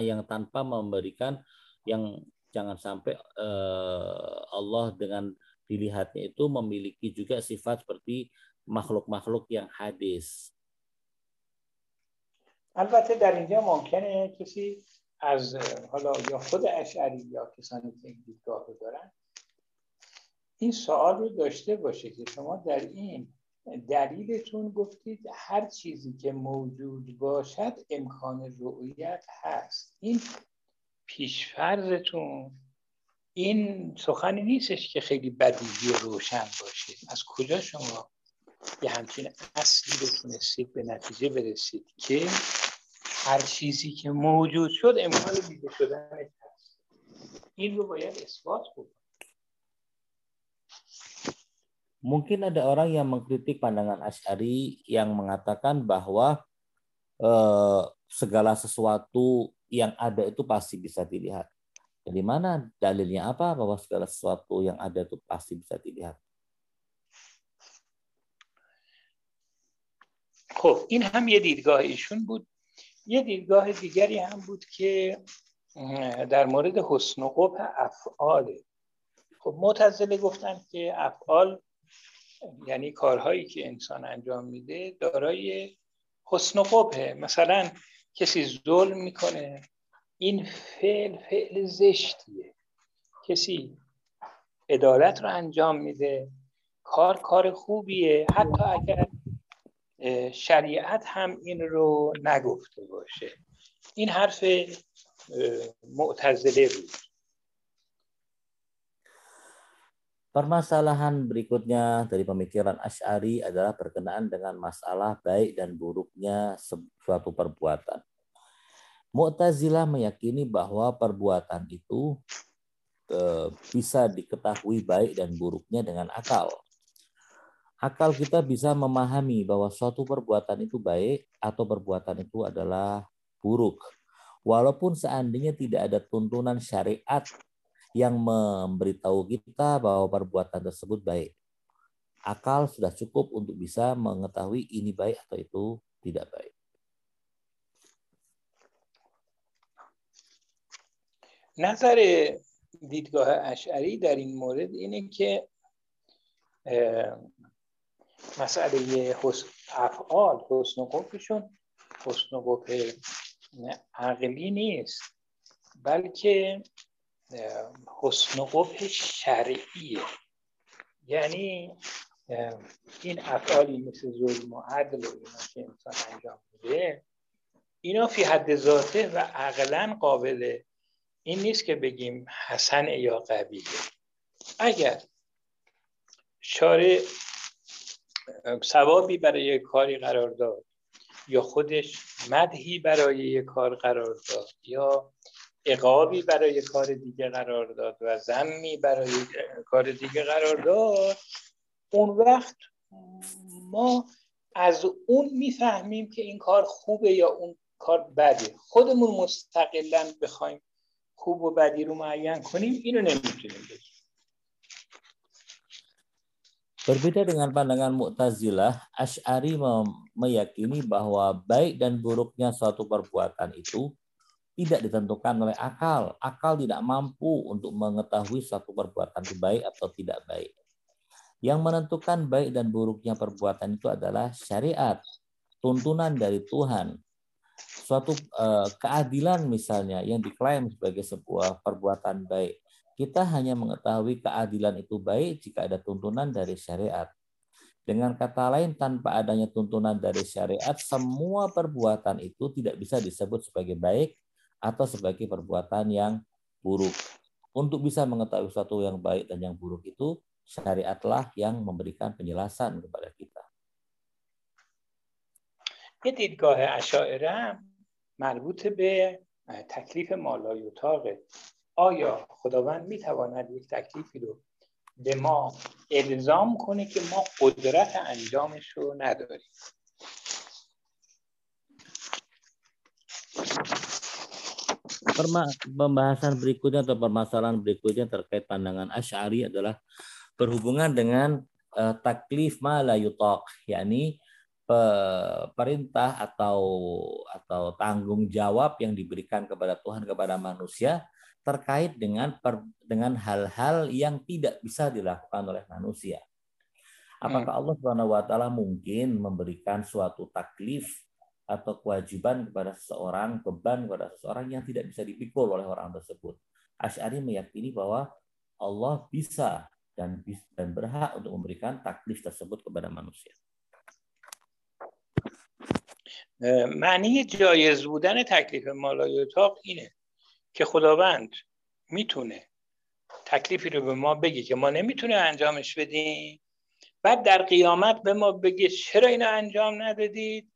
S3: yang tanpa memberikan yang jangan sampai uh, Allah dengan dilihatnya itu memiliki juga sifat seperti makhluk-makhluk yang hadis.
S1: البته در اینجا ممکنه کسی از حالا یا خود اشعری یا کسانی که این دیدگاه رو دارن این سوال رو داشته باشه که شما در این دلیلتون گفتید هر چیزی که موجود باشد امکان رؤیت هست این پیشفرزتون این سخنی نیستش که خیلی بدیهی و روشن باشه از کجا شما یه همچین اصلی رو تونستید به نتیجه برسید که هر چیزی که موجود شد امکان دیده شدن هست این رو باید اثبات بود
S3: Mungkin ada orang yang mengkritik pandangan Asy'ari yang mengatakan bahwa eh, segala sesuatu yang ada itu pasti bisa dilihat. Dari mana? Dalilnya apa? Bahwa segala sesuatu yang ada itu pasti bisa dilihat?
S1: خب این هم یه دیدگاه ایشون بود. یه دیدگاه دیگری هم بود که در مورد حسن و قبح افعاله. خب معتزله گفتن که افعال یعنی کارهایی که انسان انجام میده دارای حسن و قبه مثلا کسی ظلم می‌کنه. این فعل فعل زشتیه. کسی عدالت رو انجام میده. کار کار خوبیه. حتی اگر شریعت هم این رو نگفته باشه. این حرف معتزله بود.
S3: Permasalahan berikutnya dari pemikiran Ash'ari adalah berkenaan dengan masalah baik dan buruknya suatu perbuatan. Mu'tazilah meyakini bahwa perbuatan itu eh, bisa diketahui baik dan buruknya dengan akal. Akal kita bisa memahami bahwa suatu perbuatan itu baik atau perbuatan itu adalah buruk. Walaupun seandainya tidak ada tuntunan syariat yang memberitahu kita bahwa perbuatan tersebut baik. Akal sudah cukup untuk bisa mengetahui ini baik atau itu tidak baik.
S1: نظر دیدگاه اشعری در این مورد اینه که مسئله افعال حسن و قفشون حسن و قف عقلی نیست بلکه حسن و شرعیه. یعنی این افعالی مثل ظلم و عدل و اینا که انسان انجام میده اینا فی حد ذاته و عقلا قابل این نیست که بگیم حسن یا قبیه اگر شارع ثوابی برای کاری قرار داد یا خودش مدهی برای یک کار قرار داد یا اقابی برای کار دیگه قرار داد و زمی برای کار دیگه قرار داد. اون وقت ما از اون می‌فهمیم که این کار خوبه یا اون کار بده. خودمون مستقلا بخوایم خوب و بدی رو معین کنیم اینو نمی‌تونیم بگیم.
S3: Berbeda dengan pandangan Mu'tazilah, Ash'ari meyakini bahwa baik dan buruknya suatu perbuatan itu tidak ditentukan oleh akal. Akal tidak mampu untuk mengetahui suatu perbuatan itu baik atau tidak baik. Yang menentukan baik dan buruknya perbuatan itu adalah syariat, tuntunan dari Tuhan. Suatu uh, keadilan misalnya yang diklaim sebagai sebuah perbuatan baik. Kita hanya mengetahui keadilan itu baik jika ada tuntunan dari syariat. Dengan kata lain, tanpa adanya tuntunan dari syariat, semua perbuatan itu tidak bisa disebut sebagai baik atau sebagai perbuatan yang buruk. Untuk bisa mengetahui sesuatu yang baik dan yang buruk itu, syariatlah yang memberikan penjelasan kepada kita.
S1: یه دیدگاه اشاعره مربوط به تکلیف مالای اتاقه آیا خداوند می‌تواند یک تکلیفی رو به ما الزام کنه که ما قدرت انجامش رو نداریم
S3: pembahasan berikutnya atau permasalahan berikutnya terkait pandangan Asy'ari adalah berhubungan dengan uh, taklif ma la yutaq, yakni perintah atau atau tanggung jawab yang diberikan kepada Tuhan kepada manusia terkait dengan per, dengan hal-hal yang tidak bisa dilakukan oleh manusia. Apakah hmm. Allah Subhanahu wa taala mungkin memberikan suatu taklif atau kewajiban kepada seseorang, beban kepada seseorang yang tidak bisa dipikul oleh orang tersebut. Asy'ari meyakini bahwa Allah bisa dan dan berhak untuk memberikan taklif tersebut kepada manusia.
S1: معنی جایز بودن تکلیف مالای اتاق اینه که خداوند می‌تونه تکلیفی رو به ما بگی که ما نمی‌تونه انجامش بدیم بعد در قیامت به ما بگه چرا اینو انجام ندادید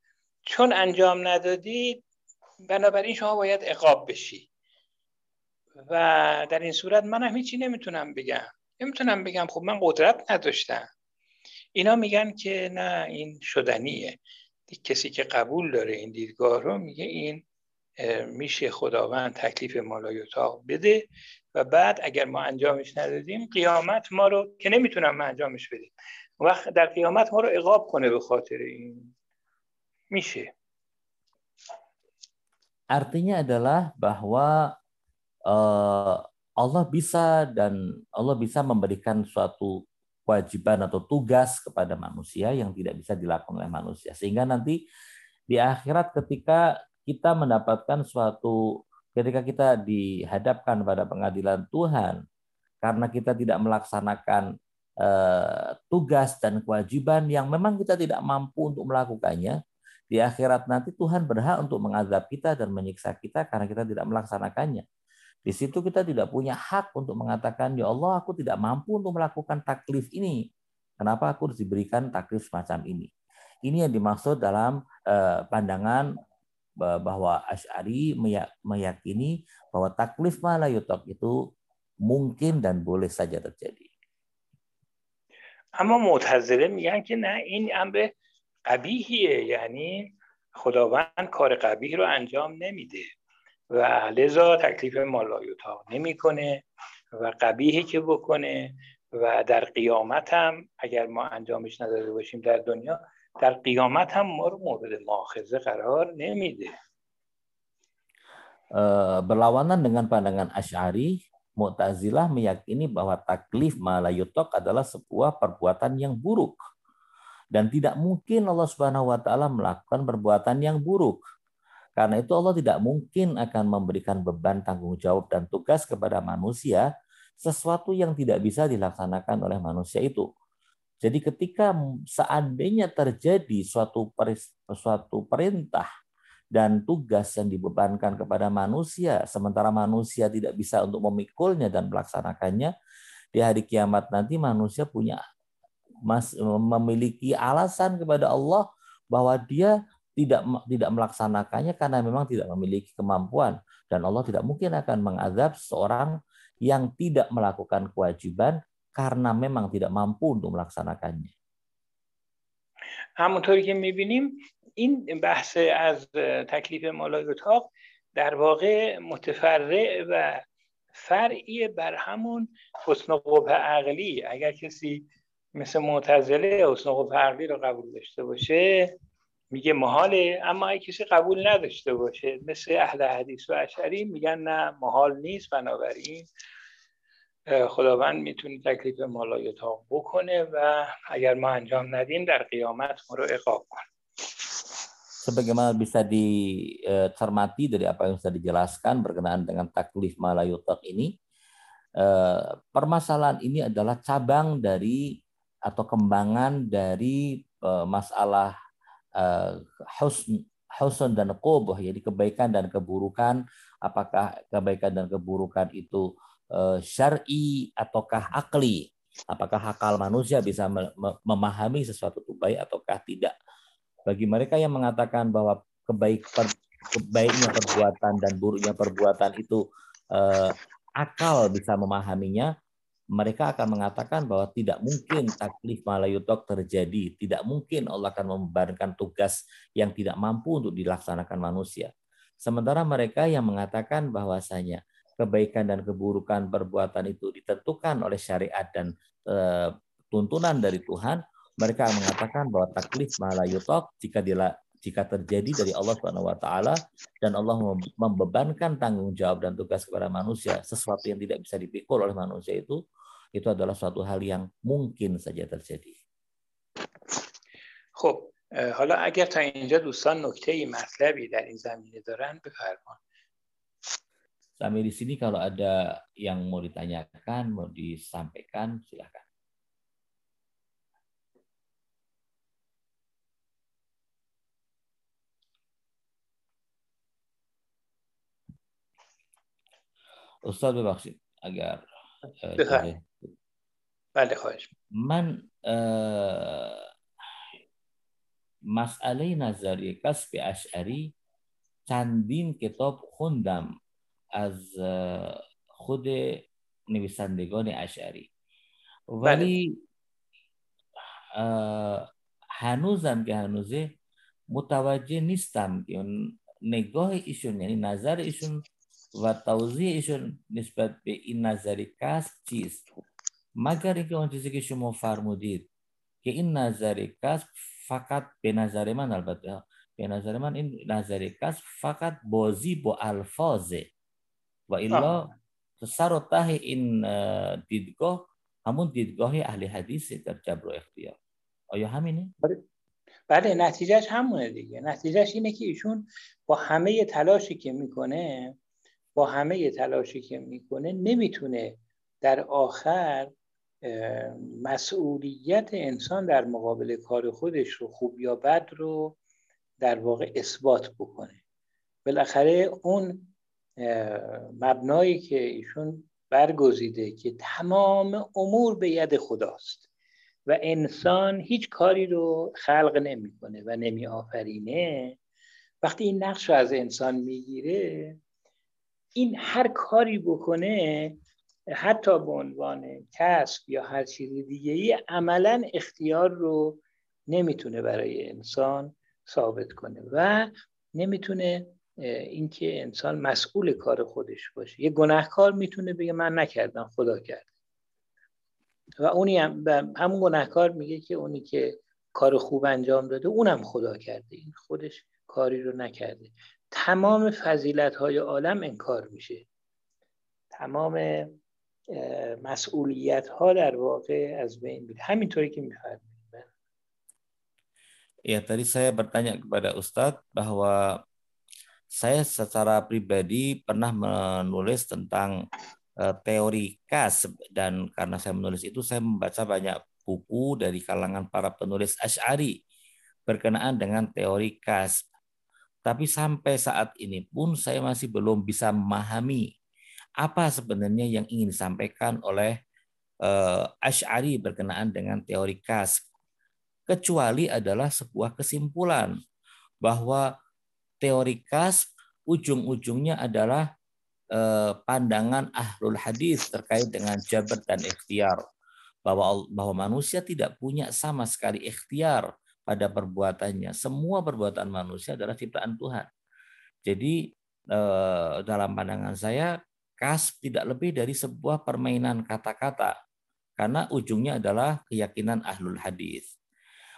S1: چون انجام ندادید بنابراین شما باید اقاب بشی. و در این صورت من هم هیچی نمی‌تونم بگم. نمی‌تونم بگم خب من قدرت نداشتم. اینا میگن که نه این شدنیه. کسی که قبول داره این دیدگاه رو میگه این میشه خداوند تکلیف مالای اتاق بده و بعد اگر ما انجامش ندادیم قیامت ما رو که نمی‌تونم ما انجامش بدیم وقت در قیامت ما رو اقاب کنه به خاطر این. Mishe.
S3: Artinya adalah bahwa eh, Allah bisa dan Allah bisa memberikan suatu kewajiban atau tugas kepada manusia yang tidak bisa dilakukan oleh manusia. Sehingga nanti di akhirat ketika kita mendapatkan suatu ketika kita dihadapkan pada pengadilan Tuhan karena kita tidak melaksanakan eh, tugas dan kewajiban yang memang kita tidak mampu untuk melakukannya, di akhirat nanti Tuhan berhak untuk mengazab kita dan menyiksa kita karena kita tidak melaksanakannya. Di situ kita tidak punya hak untuk mengatakan, ya Allah, aku tidak mampu untuk melakukan taklif ini. Kenapa aku harus diberikan taklif semacam ini? Ini yang dimaksud dalam eh, pandangan bahwa Ash'ari meyakini bahwa taklif malayutok itu mungkin dan boleh saja terjadi.
S1: اما معتزله میگن که نه این امر قبیحیه یعنی خداوند کار قبیح رو انجام نمیده و لذا تکلیف مالایوتا نمی‌کنه و قبیهی که بکنه و در قیامت هم اگر ما انجامش نداده باشیم در دنیا در قیامت هم ما رو مورد مؤاخذه قرار نمیده.
S3: berlawanan dengan pandangan Asy'ari, Mu'tazilah meyakini bahwa taklif malayutok adalah sebuah perbuatan yang buruk. Dan tidak mungkin Allah Subhanahu wa taala melakukan perbuatan yang buruk. Karena itu Allah tidak mungkin akan memberikan beban tanggung jawab dan tugas kepada manusia sesuatu yang tidak bisa dilaksanakan oleh manusia itu. Jadi ketika seandainya terjadi suatu suatu perintah dan tugas yang dibebankan kepada manusia, sementara manusia tidak bisa untuk memikulnya dan melaksanakannya, di hari kiamat nanti manusia punya memiliki alasan kepada Allah bahwa dia tidak tidak melaksanakannya karena memang tidak memiliki kemampuan dan Allah tidak mungkin akan mengadab seorang yang tidak melakukan kewajiban karena memang tidak mampu untuk melaksanakannya.
S1: همونطوری که میبینیم این بحث از تکلیف مالای اتاق در واقع متفرع و فرعی بر همون حسن قبه عقلی اگر کسی مثل معتزله حسن عقلی رو قبول داشته باشه میگه محاله. اما اگه کسی قبول نداشته باشه مثل اهل حدیث و اشعری میگن نه محال نیست. بنابراین خداوند می‌تونه تکلیف مالای بکنه و اگر ما انجام ندیم در قیامت ما رو عقاب کنه.
S3: Sebagaimana bisa dicermati dari apa yang sudah dijelaskan berkenaan dengan taklif malayutak ini, permasalahan ini adalah cabang dari atau kembangan dari masalah husn husn dan qubh jadi kebaikan dan keburukan. Apakah kebaikan dan keburukan itu syar'i ataukah akli? Apakah akal manusia bisa memahami sesuatu itu baik ataukah tidak? Bagi mereka yang mengatakan bahwa kebaik kebaiknya perbuatan dan buruknya perbuatan itu akal bisa memahaminya mereka akan mengatakan bahwa tidak mungkin taklif malayutok terjadi, tidak mungkin Allah akan membebankan tugas yang tidak mampu untuk dilaksanakan manusia. Sementara mereka yang mengatakan bahwasanya kebaikan dan keburukan perbuatan itu ditentukan oleh syariat dan e, tuntunan dari Tuhan, mereka mengatakan bahwa taklif malayutok jika jika terjadi dari Allah Subhanahu wa taala dan Allah membebankan tanggung jawab dan tugas kepada manusia sesuatu yang tidak bisa dipikul oleh manusia itu itu adalah suatu hal yang mungkin saja terjadi.
S1: خب حالا اگر تا اینجا دوستان نکته ای مطلبی در این زمینه دارن بفرمان
S3: Sampai di sini kalau ada yang mau ditanyakan, mau disampaikan, silakan. Ustaz ببخشید uh,
S1: بله خواهش.
S3: من مسئله نظری کسب اشعری چندین کتاب خوندم از خود نویسندگان اشعری. ولی هنوزم که هنوزه متوجه نیستم که نگاه ایشون یعنی نظر ایشون و توضیح ایشون نسبت به این نظری کسب چیست مگر اینکه اون چیزی که شما فرمودید که این نظر کسب فقط به نظر من البته به نظر من این نظر کسب فقط بازی با الفاظه و الا سر ته این دیدگاه همون دیدگاه اهل حدیث در جبر و اختیار آیا همینه؟
S1: بله نتیجهش همونه دیگه نتیجهش اینه که ایشون با همه تلاشی که می‌کنه با همه تلاشی که می‌کنه نمی‌تونه در آخر مسئولیت انسان در مقابل کار خودش رو خوب یا بد رو در واقع اثبات بکنه. بالاخره اون مبنایی که ایشون برگزیده که تمام امور به ید خداست و انسان هیچ کاری رو خلق نمی‌کنه و نمی آفرینه وقتی این نقش رو از انسان می‌گیره این هر کاری بکنه حتی به عنوان کسب یا هر چیز دیگه ای عملا اختیار رو نمی‌تونه برای انسان ثابت کنه و نمی‌تونه اینکه انسان مسئول کار خودش باشه. یه گناهکار می‌تونه بگه من نکردم خدا کرد. و اونی هم همون گناهکار میگه که اونی که کار خوب انجام داده اونم خدا کرده. این خودش کاری رو نکرده. تمام فضیلت های عالم انکار میشه تمام مسئولیت ها در واقع از بین میره همینطوری که میفرمایید
S3: Ya, tadi saya bertanya kepada Ustadz bahwa saya secara pribadi pernah menulis tentang uh, teori kas dan karena saya menulis itu saya membaca banyak buku dari kalangan para penulis Asy'ari berkenaan dengan teori kas. tapi sampai saat ini pun saya masih belum bisa memahami apa sebenarnya yang ingin disampaikan oleh uh, Asy'ari berkenaan dengan teori kas kecuali adalah sebuah kesimpulan bahwa teori kas ujung-ujungnya adalah eh, pandangan ahlul hadis terkait dengan jabat dan ikhtiar. Bahwa bahwa manusia tidak punya sama sekali ikhtiar pada perbuatannya. Semua perbuatan manusia adalah ciptaan Tuhan. Jadi eh, dalam pandangan saya kas tidak lebih dari sebuah permainan kata-kata karena ujungnya adalah keyakinan ahlul hadis.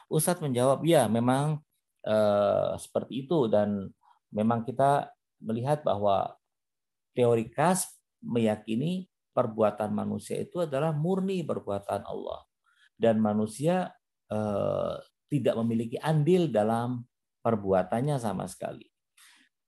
S3: Ustadz menjawab, ya memang eh, seperti itu dan memang kita melihat bahwa teori kas meyakini perbuatan manusia itu adalah murni perbuatan Allah dan manusia eh, tidak memiliki andil dalam perbuatannya sama sekali.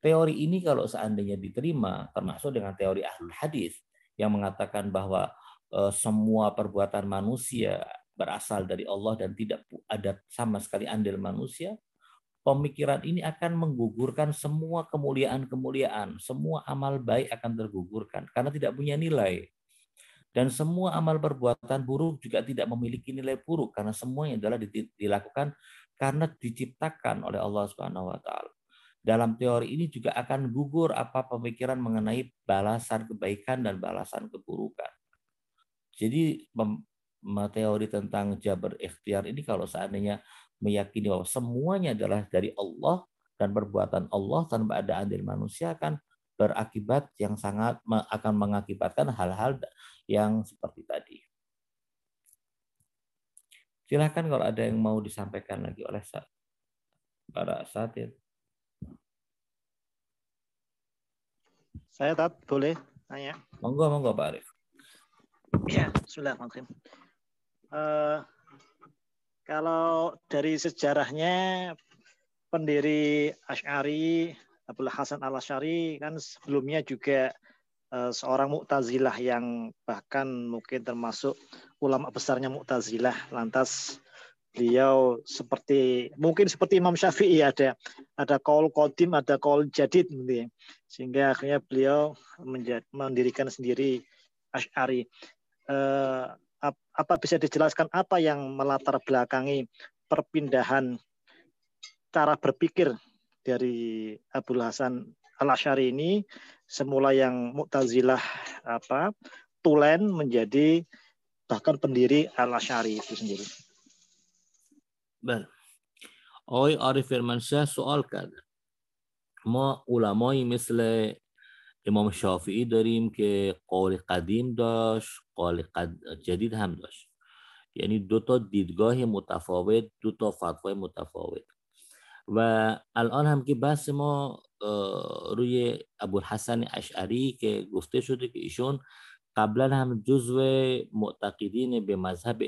S3: Teori ini kalau seandainya diterima, termasuk dengan teori ahlul hadis yang mengatakan bahwa eh, semua perbuatan manusia berasal dari Allah dan tidak ada sama sekali andil manusia, pemikiran ini akan menggugurkan semua kemuliaan-kemuliaan, semua amal baik akan tergugurkan karena tidak punya nilai. Dan semua amal perbuatan buruk juga tidak memiliki nilai buruk karena semuanya adalah dilakukan karena diciptakan oleh Allah Subhanahu wa taala. Dalam teori ini juga akan gugur apa pemikiran mengenai balasan kebaikan dan balasan keburukan. Jadi teori tentang jabar ikhtiar ini kalau seandainya meyakini bahwa semuanya adalah dari Allah dan perbuatan Allah tanpa ada andil manusia akan berakibat yang sangat akan mengakibatkan hal-hal yang seperti tadi. Silakan kalau ada yang mau disampaikan lagi oleh para satir.
S4: Saya tak boleh tanya.
S3: Monggo, monggo Pak Arif.
S4: Ya, Bismillahirrahmanirrahim. Uh, kalau dari sejarahnya pendiri Ash'ari Abdul Hasan al Ash'ari kan sebelumnya juga seorang Mu'tazilah yang bahkan mungkin termasuk ulama besarnya Mu'tazilah lantas beliau seperti mungkin seperti Imam Syafi'i ada ada kaul kodim ada kaul jadid gitu ya. sehingga akhirnya beliau menjadi, mendirikan sendiri Ash'ari. Uh, apa bisa dijelaskan apa yang melatar belakangi perpindahan cara berpikir dari Abdul Hasan Al Ashari ini semula yang Mu'tazilah apa tulen menjadi bahkan pendiri Al Ashari itu sendiri.
S3: بله آقای عارف فرمانشاه سوال کرد ما علمایی مثل امام شافعی داریم که قول قدیم داشت قول قد... جدید هم داشت یعنی دو تا دیدگاه متفاوت دو تا فتوای متفاوت و الان هم که بحث ما روی ابوالحسن اشعری که گفته شده که ایشون قبلا هم جزو معتقدین به مذهب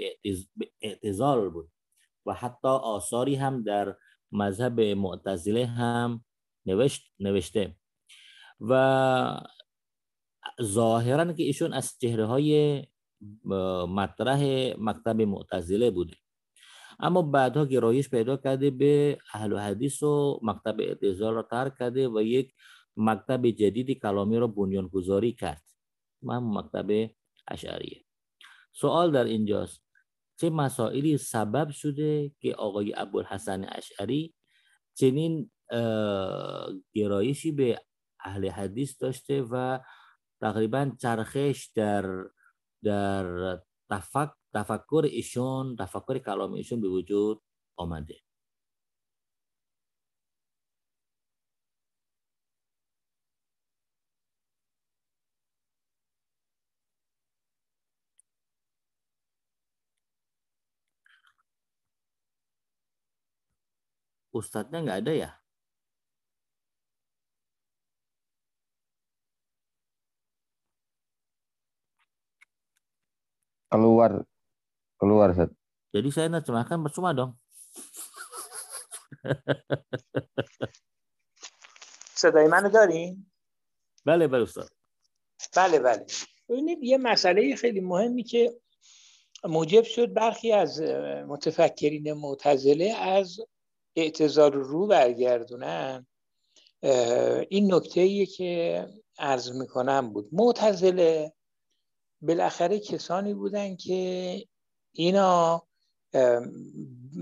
S3: اعتزال بود و حتی آثاری هم در مذهب معتزله هم نوشت نوشته. و ظاهرا که ایشون از چهره های مطرح مکتب معتزله بوده. اما بعدها گرایش پیدا کرده به اهل حدیث و مکتب اعتزال را ترک کرده و یک مکتب جدیدی کلامی را بنیان گذاری کرد. هم مکتب اشعریه. سوال در اینجاست. چه مسائلی سبب شده که آقای ابوالحسن اشعری چنین گرایشی به اهل حدیث داشته و تقریبا چرخش در در تفک تفکر tafakur isun tafakur kalau isun diwujud omade Ustadznya nggak ada ya?
S5: Keluar Keluar, Ustaz.
S3: Jadi saya nerjemahkan percuma dong.
S1: صدای منو دارین؟
S3: بله بله استاد
S1: بله بله ببینید یه مسئله خیلی مهمی که موجب شد برخی از متفکرین معتزله از اعتزار رو برگردونن این نکته ایه که عرض می‌کنم بود معتزله بالاخره کسانی بودن که اینا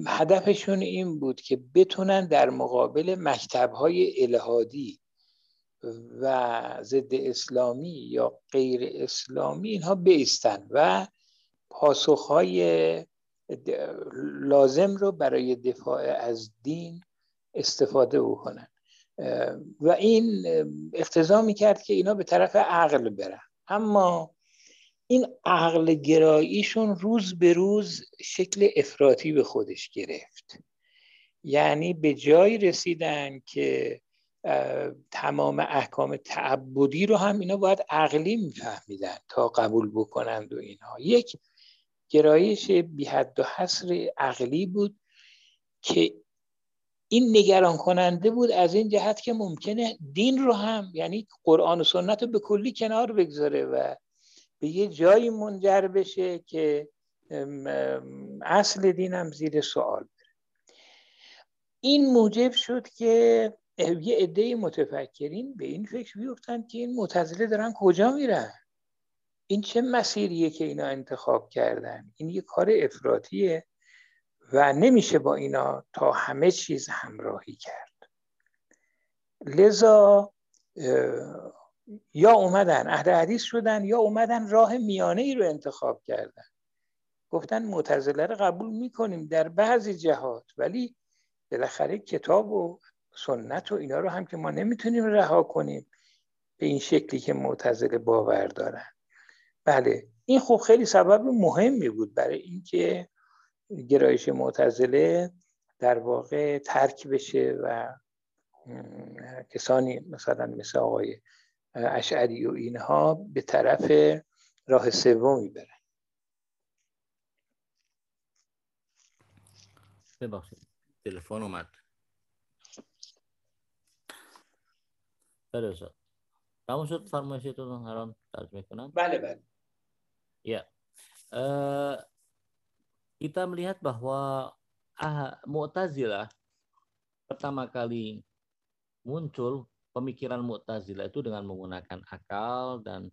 S1: هدفشون این بود که بتونن در مقابل مکتبهای الهادی و ضد اسلامی یا غیر اسلامی اینها بیستن و پاسخهای لازم رو برای دفاع از دین استفاده بکنن. و این اقتضا می‌کرد که اینا به طرف عقل برن. اما این عقل گراییشون روز به روز شکل افراطی به خودش گرفت. یعنی به جایی رسیدن که تمام احکام تعبدی رو هم اینا باید عقلی میفهمیدن تا قبول بکنند و اینها. یک گرایش بی حد و حصر عقلی بود که این نگران کننده بود از این جهت که ممکنه دین رو هم یعنی قرآن و سنت رو به کلی کنار بگذاره و به یه جایی منجر بشه که اصل دین هم زیر سوال بره. این موجب شد که یه عده متفکرین به این فکر بیفتن که این متزله دارن کجا میرن؟ این چه مسیریه که اینا انتخاب کردن؟ این یه کار افراطیه و نمیشه با اینا تا همه چیز همراهی کرد. لذا یا اومدن اهل حدیث شدن یا اومدن راه میانه ای رو انتخاب کردن. گفتن معتزله رو قبول می‌کنیم در بعضی جهات ولی بالاخره کتاب و سنت و اینا رو هم که ما نمی‌تونیم رها کنیم به این شکلی که معتزله باور دارن. بله این خب خیلی سبب مهمی بود برای اینکه گرایش معتزله در واقع ترک بشه و کسانی مثلا مثل آقای اشعری و اینها به طرف راه سومی برن
S3: ببخشید تلفن اومد. بله تمام شد؟ فرمایشتون الان ترجمه کنم
S1: بله بله.
S3: Ya, uh, kita melihat bahwa ah, Mu'tazilah pertama kali muncul pemikiran Mu'tazilah itu dengan menggunakan akal dan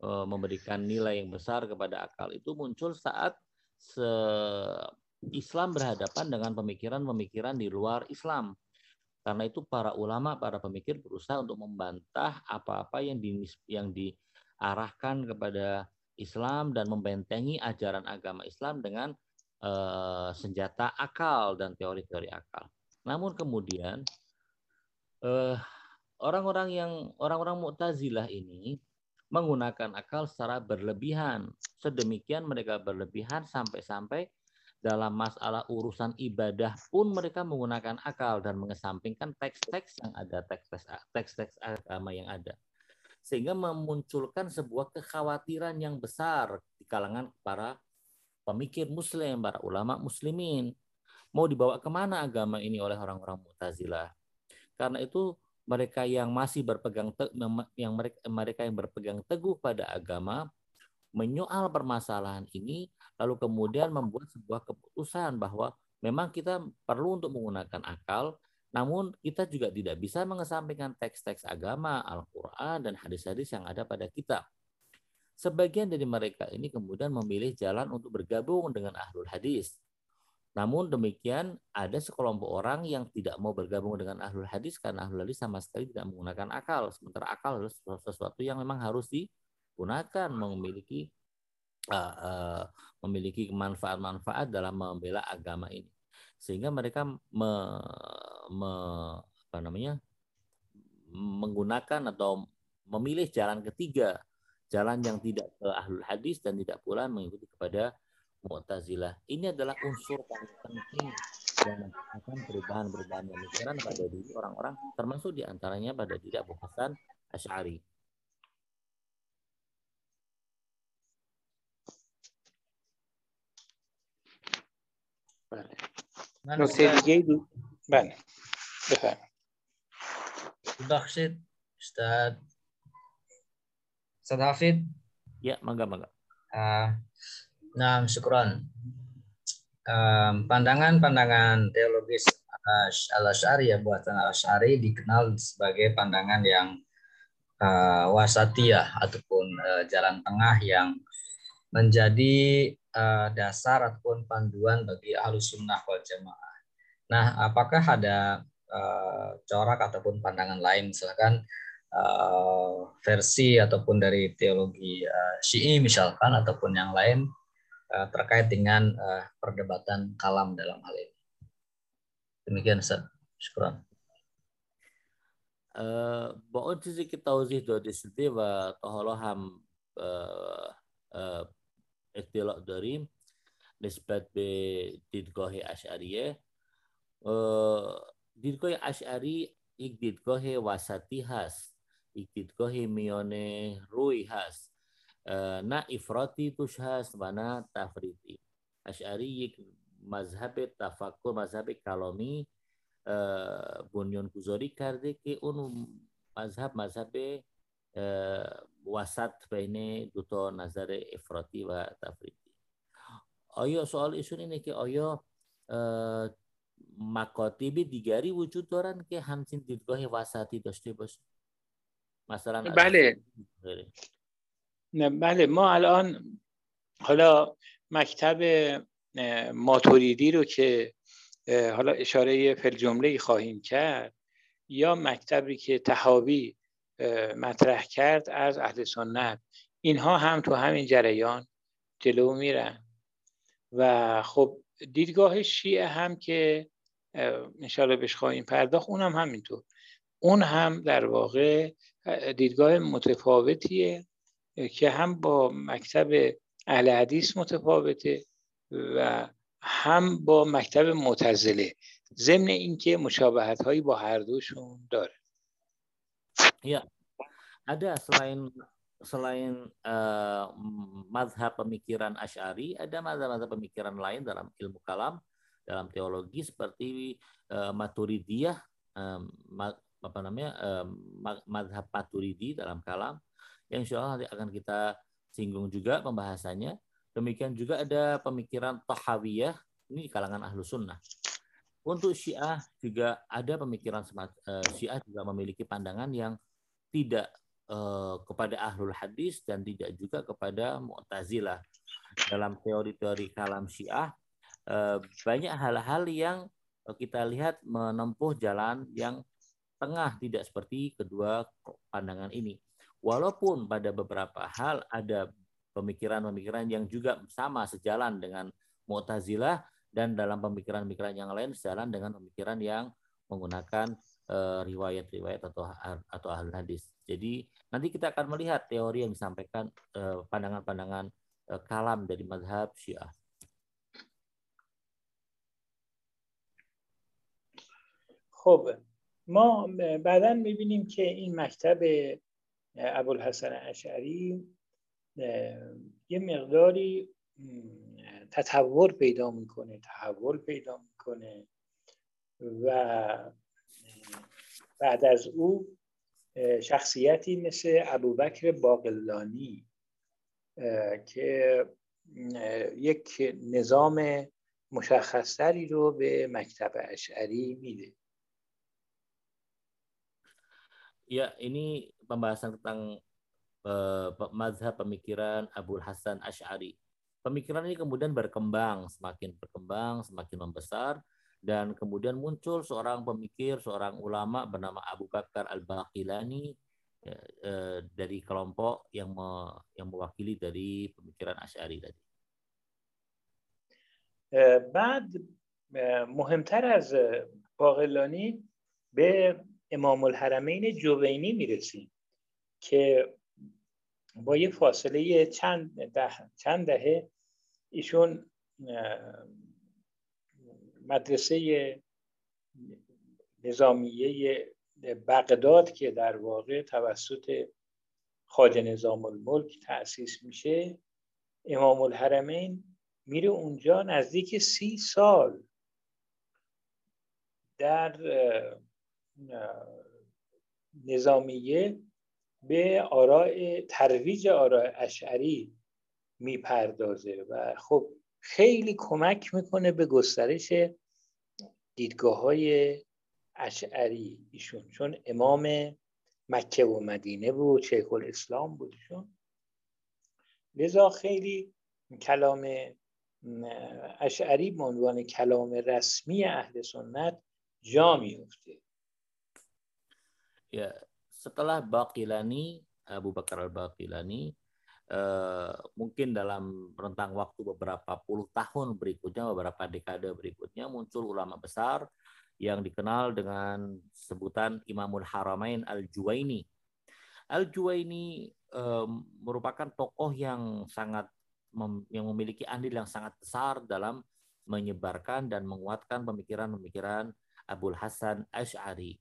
S3: uh, memberikan nilai yang besar kepada akal itu muncul saat se Islam berhadapan dengan pemikiran-pemikiran di luar Islam. Karena itu para ulama, para pemikir berusaha untuk membantah apa-apa yang di, yang diarahkan kepada Islam dan membentengi ajaran agama Islam dengan uh, senjata akal dan teori-teori akal. Namun kemudian eh, orang-orang yang orang-orang Mu'tazilah ini menggunakan akal secara berlebihan. Sedemikian mereka berlebihan sampai-sampai dalam masalah urusan ibadah pun mereka menggunakan akal dan mengesampingkan teks-teks yang ada teks-teks teks-teks agama yang ada sehingga memunculkan sebuah kekhawatiran yang besar di kalangan para pemikir muslim, para ulama muslimin. Mau dibawa ke mana agama ini oleh orang-orang Mu'tazilah? Karena itu mereka yang masih berpegang yang mereka mereka yang berpegang teguh pada agama menyoal permasalahan ini lalu kemudian membuat sebuah keputusan bahwa memang kita perlu untuk menggunakan akal namun kita juga tidak bisa mengesampingkan teks-teks agama, Al-Quran, dan hadis-hadis yang ada pada kita. Sebagian dari mereka ini kemudian memilih jalan untuk bergabung dengan ahlul hadis. Namun demikian ada sekelompok orang yang tidak mau bergabung dengan ahlul hadis karena ahlul hadis sama sekali tidak menggunakan akal. Sementara akal adalah sesuatu yang memang harus di gunakan memiliki uh, uh, memiliki manfaat-manfaat dalam membela agama ini sehingga mereka me, me, apa namanya menggunakan atau memilih jalan ketiga jalan yang tidak ke ahlul hadis dan tidak pula mengikuti kepada Mu'tazilah. Ini adalah unsur paling penting yang menciptakan perubahan-perubahan pemikiran pada diri orang-orang, termasuk diantaranya pada diri Abu Hasan Ash'ari.
S1: نکته دیگه بود بله بفرمایید
S6: ببخشید Ustaz Ustaz Hafid
S3: ya mangga mangga
S6: uh, nah pandangan-pandangan um, teologis al-Asy'ari ya buatan al-Asy'ari dikenal sebagai pandangan yang uh, wasatiyah ataupun uh, jalan tengah yang menjadi uh, dasar ataupun panduan bagi ahlus sunnah wal jamaah. Nah, apakah ada uh, corak ataupun pandangan lain, misalkan uh, versi ataupun dari teologi uh, Syi'i misalkan ataupun yang lain uh, terkait dengan uh, perdebatan kalam dalam hal ini. Demikian Ustaz. Syukuran.
S3: بعد چیزی که توضیح داده شده و تا حالا هم اطلاع داریم نسبت به دیدگاه اشعریه دیدگاه اشعری یک دیدگاه وسطی هست یک دیدگاه میانه روی هست نه افراطی توش هست و نه تفریطی. اشعری یک مذهب تفکر مذهب کلامی بنیان گذاری کرده که اون مذهب مذهب وسط بین دو تا نظر افراطی و تفریطی. آیا سوال ایشون اینه که آیا مکاتب دیگری وجود دارن که همچین دیدگاه وسطی داشته باشه مثلا
S1: بله. بله ما الان حالا مکتب ماتوریدی رو که حالا اشاره فل جمله خواهیم کرد یا مکتبی که تهابی مطرح کرد از اهل سنت اینها هم تو همین جریان جلو میرن. و خب دیدگاه شیعه هم که انشاءالله بهش خواهیم پرداخت اون هم همینطور. اون هم در واقع دیدگاه متفاوتیه. که هم با مکتب اهل حدیث متفاوته و هم با مکتب معتزله ضمن اینکه مشابهت هایی با هر دوشون داره
S3: Ya, ada selain selain uh, madhab pemikiran Ash'ari, ada madhab-madhab pemikiran lain dalam ilmu kalam, dalam teologi seperti uh, Maturidiyah, um, apa namanya, um, madhab Maturidi dalam kalam, yang insya Allah nanti akan kita singgung juga pembahasannya. Demikian juga ada pemikiran Tahawiyah, ini kalangan ahlu sunnah. Untuk Syiah juga ada pemikiran uh, Syiah juga memiliki pandangan yang tidak uh, kepada ahlul hadis dan tidak juga kepada mu'tazilah. Dalam teori-teori kalam syiah, uh, banyak hal-hal yang kita lihat menempuh jalan yang tengah tidak seperti kedua pandangan ini. Walaupun pada beberapa hal ada pemikiran-pemikiran yang juga sama sejalan dengan Mu'tazilah dan dalam pemikiran-pemikiran yang lain sejalan dengan pemikiran yang menggunakan eh, riwayat-riwayat atau atau ahli hadis. Jadi nanti kita akan melihat teori yang disampaikan eh, pandangan-pandangan eh, kalam dari mazhab Syiah.
S1: خب ما بعدا میبینیم که این مکتب ابوالحسن اشعری یه مقداری تطور پیدا می‌کنه تحول پیدا می‌کنه و بعد از او شخصیتی مثل ابوبکر باقلانی که یک نظام مشخصتری رو به مکتب اشعری میده.
S3: Ya, ini pembahasan tentang uh, mazhab pemikiran Abdul Hasan Ash'ari. Pemikiran ini kemudian berkembang, semakin berkembang, semakin membesar, dan kemudian muncul seorang pemikir, seorang ulama bernama Abu Bakar Al-Baqilani ya, uh, dari kelompok yang me, yang mewakili dari pemikiran Ash'ari tadi.
S1: بعد مهمتر از باقلانی به امام الحرمین جوینی می‌رسیم که با یه فاصله چند ده چند دهه ایشون مدرسه نظامیه بغداد که در واقع توسط خواجه نظام الملک تأسیس میشه امام الحرمین میره اونجا نزدیک سی سال در نظامیه به آراء ترویج آراء اشعری می‌پردازه و خب خیلی کمک می‌کنه به گسترش دیدگاه های اشعری ایشون. چون امام مکه و مدینه بود شیخ الاسلام بود ایشون. لذا خیلی کلام اشعری به عنوان کلام رسمی اهل سنت جا میفته
S3: Ya, setelah Baqilani, Abu Bakar al-Baqilani, eh, mungkin dalam rentang waktu beberapa puluh tahun berikutnya, beberapa dekade berikutnya muncul ulama besar yang dikenal dengan sebutan Imamul Haramain Al-Juwaini. Al-Juwaini eh, merupakan tokoh yang sangat mem, yang memiliki andil yang sangat besar dalam menyebarkan dan menguatkan pemikiran-pemikiran Abul Hasan Ash'ari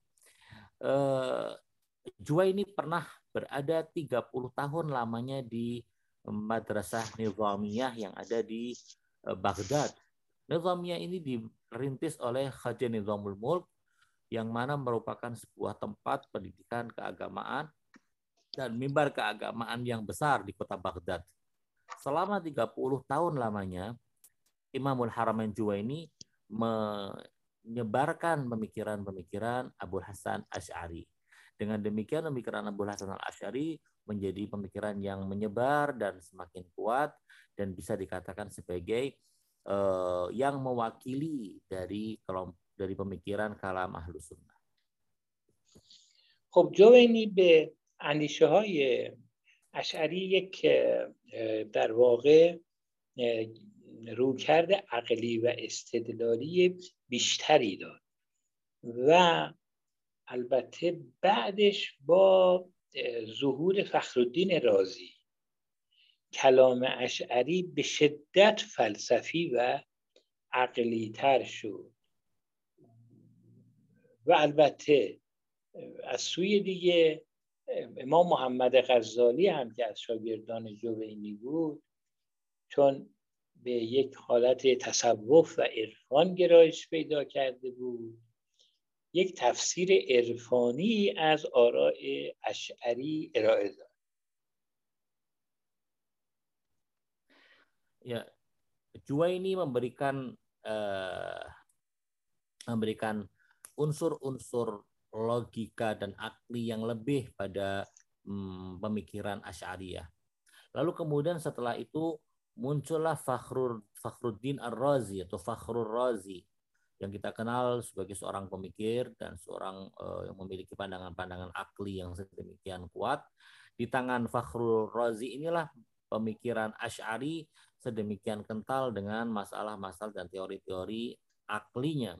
S3: eh, Jua ini pernah berada 30 tahun lamanya di Madrasah Nizamiyah yang ada di eh, Baghdad. Nizamiyah ini dirintis oleh Khaja Nizamul Mulk yang mana merupakan sebuah tempat pendidikan keagamaan dan mimbar keagamaan yang besar di kota Baghdad. Selama 30 tahun lamanya, Imamul Haramain ini menyebarkan pemikiran-pemikiran Abu Hasan Ash'ari. Dengan demikian pemikiran Abu Hasan Ash'ari menjadi pemikiran yang menyebar dan semakin kuat dan bisa dikatakan sebagai uh, yang mewakili dari kelompok dari pemikiran kalam ahlu sunnah.
S1: خب جوینی به اندیشه های اشعری یک در واقع رویکرد عقلی و استدلالی بیشتری داد. و البته بعدش با ظهور فخرالدین رازی کلام اشعری به شدت فلسفی و عقلی تر شد. و البته از سوی دیگه امام محمد غزالی هم که از شاگردان جوینی بود چون به یک حالت تصوف و عرفان گرایش پیدا کرده بود یک تفسیر عرفانی از آراء اشعری ارائه داد
S3: Ya, ini memberikan uh, memberikan unsur-unsur logika dan akli yang lebih pada um, pemikiran Asy'ariyah. Lalu kemudian setelah itu muncullah Fakhrur Fakhruddin Ar-Razi atau Fakhrur Razi yang kita kenal sebagai seorang pemikir dan seorang uh, yang memiliki pandangan-pandangan akli yang sedemikian kuat. Di tangan Fakhrul Razi inilah pemikiran Ash'ari sedemikian kental dengan masalah-masalah dan teori-teori aklinya.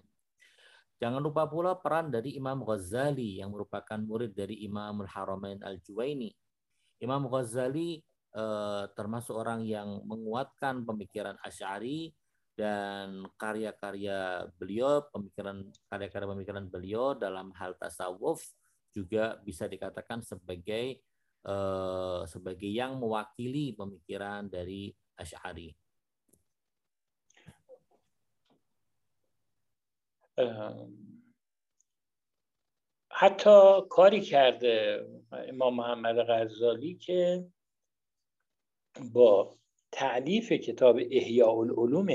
S3: Jangan lupa pula peran dari Imam Ghazali yang merupakan murid dari Imam Al-Haramain Al-Juwaini. Imam Ghazali eh, termasuk orang yang menguatkan pemikiran Asy'ari dan karya-karya beliau, pemikiran karya-karya pemikiran beliau dalam hal tasawuf juga bisa dikatakan sebagai eh, sebagai yang mewakili pemikiran dari Asy'ari.
S1: حتی کاری کرده امام محمد غزالی که با تعلیف کتاب احیاء العلوم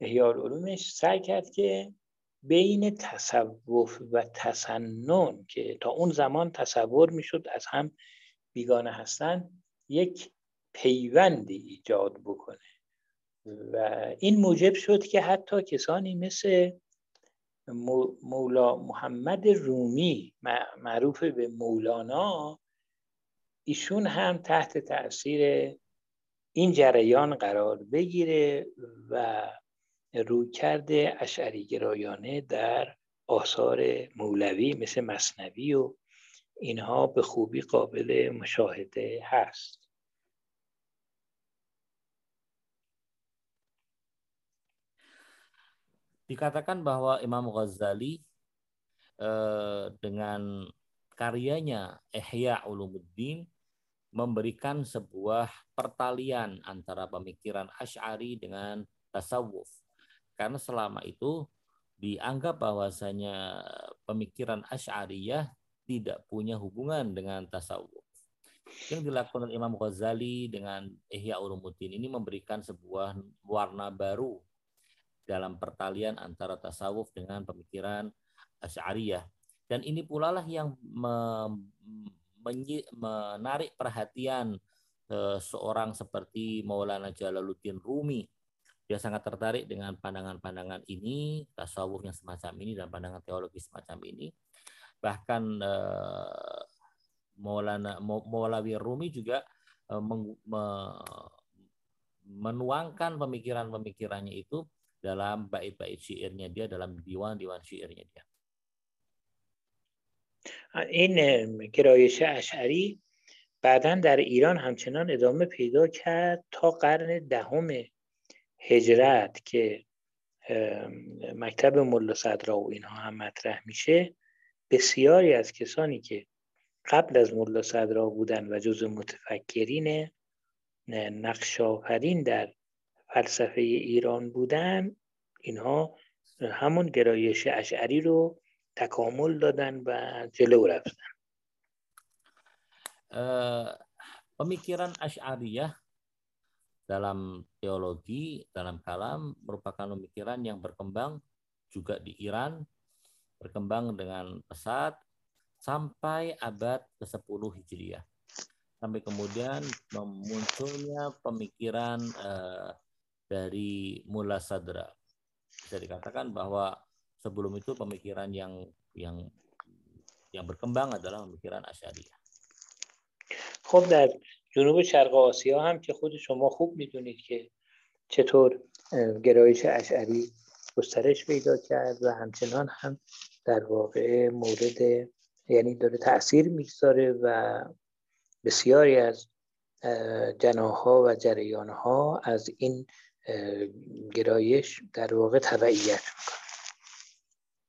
S1: احیاء العلومش سعی کرد که بین تصوف و تسنن که تا اون زمان تصور می‌شد از هم بیگانه هستن یک پیوندی ایجاد بکنه. و این موجب شد که حتی کسانی مثل مولا محمد رومی معروف به مولانا ایشون هم تحت تاثیر این جریان قرار بگیره و کرده اشعری گرایانه در آثار مولوی مثل مصنوی و اینها به خوبی قابل مشاهده هست.
S3: Dikatakan bahwa Imam Ghazali eh, dengan karyanya Ihya Ulumuddin memberikan sebuah pertalian antara pemikiran Ash'ari dengan tasawuf. Karena selama itu dianggap bahwasanya pemikiran Ash'ariyah tidak punya hubungan dengan tasawuf. Yang dilakukan oleh Imam Ghazali dengan Ihya Ulumuddin ini memberikan sebuah warna baru dalam pertalian antara tasawuf dengan pemikiran Asy'ariyah. Dan ini pula lah yang menarik perhatian eh, seorang seperti Maulana Jalaluddin Rumi. Dia sangat tertarik dengan pandangan-pandangan ini, tasawuf yang semacam ini dan pandangan teologi semacam ini. Bahkan eh, Maulana Maulawi Rumi juga eh, menuangkan pemikiran-pemikirannya itu dalam bait-bait syairnya dia dalam diwan-diwan syairnya dia.
S1: این گرایش اشعری بعدا در ایران همچنان ادامه پیدا کرد تا قرن دهم هجرت که مکتب ملا صدرا و اینها هم مطرح میشه. بسیاری از کسانی که قبل از ملا صدرا بودن و جز متفکرین نقش در فلسفه ایران بودن اینها همون گرایش اشعری رو تکامل دادن و جلو رفتن
S3: pemikiran Asy'ariyah dalam teologi, dalam kalam merupakan pemikiran yang berkembang juga di Iran, berkembang dengan pesat sampai abad ke-10 Hijriah sampai kemudian memunculnya pemikiran uh, dari Mula Sadra. Bisa dikatakan bahwa sebelum itu pemikiran yang yang yang berkembang adalah pemikiran Asy'ariyah.
S1: خب در جنوب شرق آسیا هم که خود شما خوب می‌دونید که چطور گرایش اشعری گسترش پیدا کرد و همچنان هم در واقع مورد یعنی داره تاثیر می‌گذاره و بسیاری از جناها و جریانها از این گرایش در واقع تبعیت می‌کنه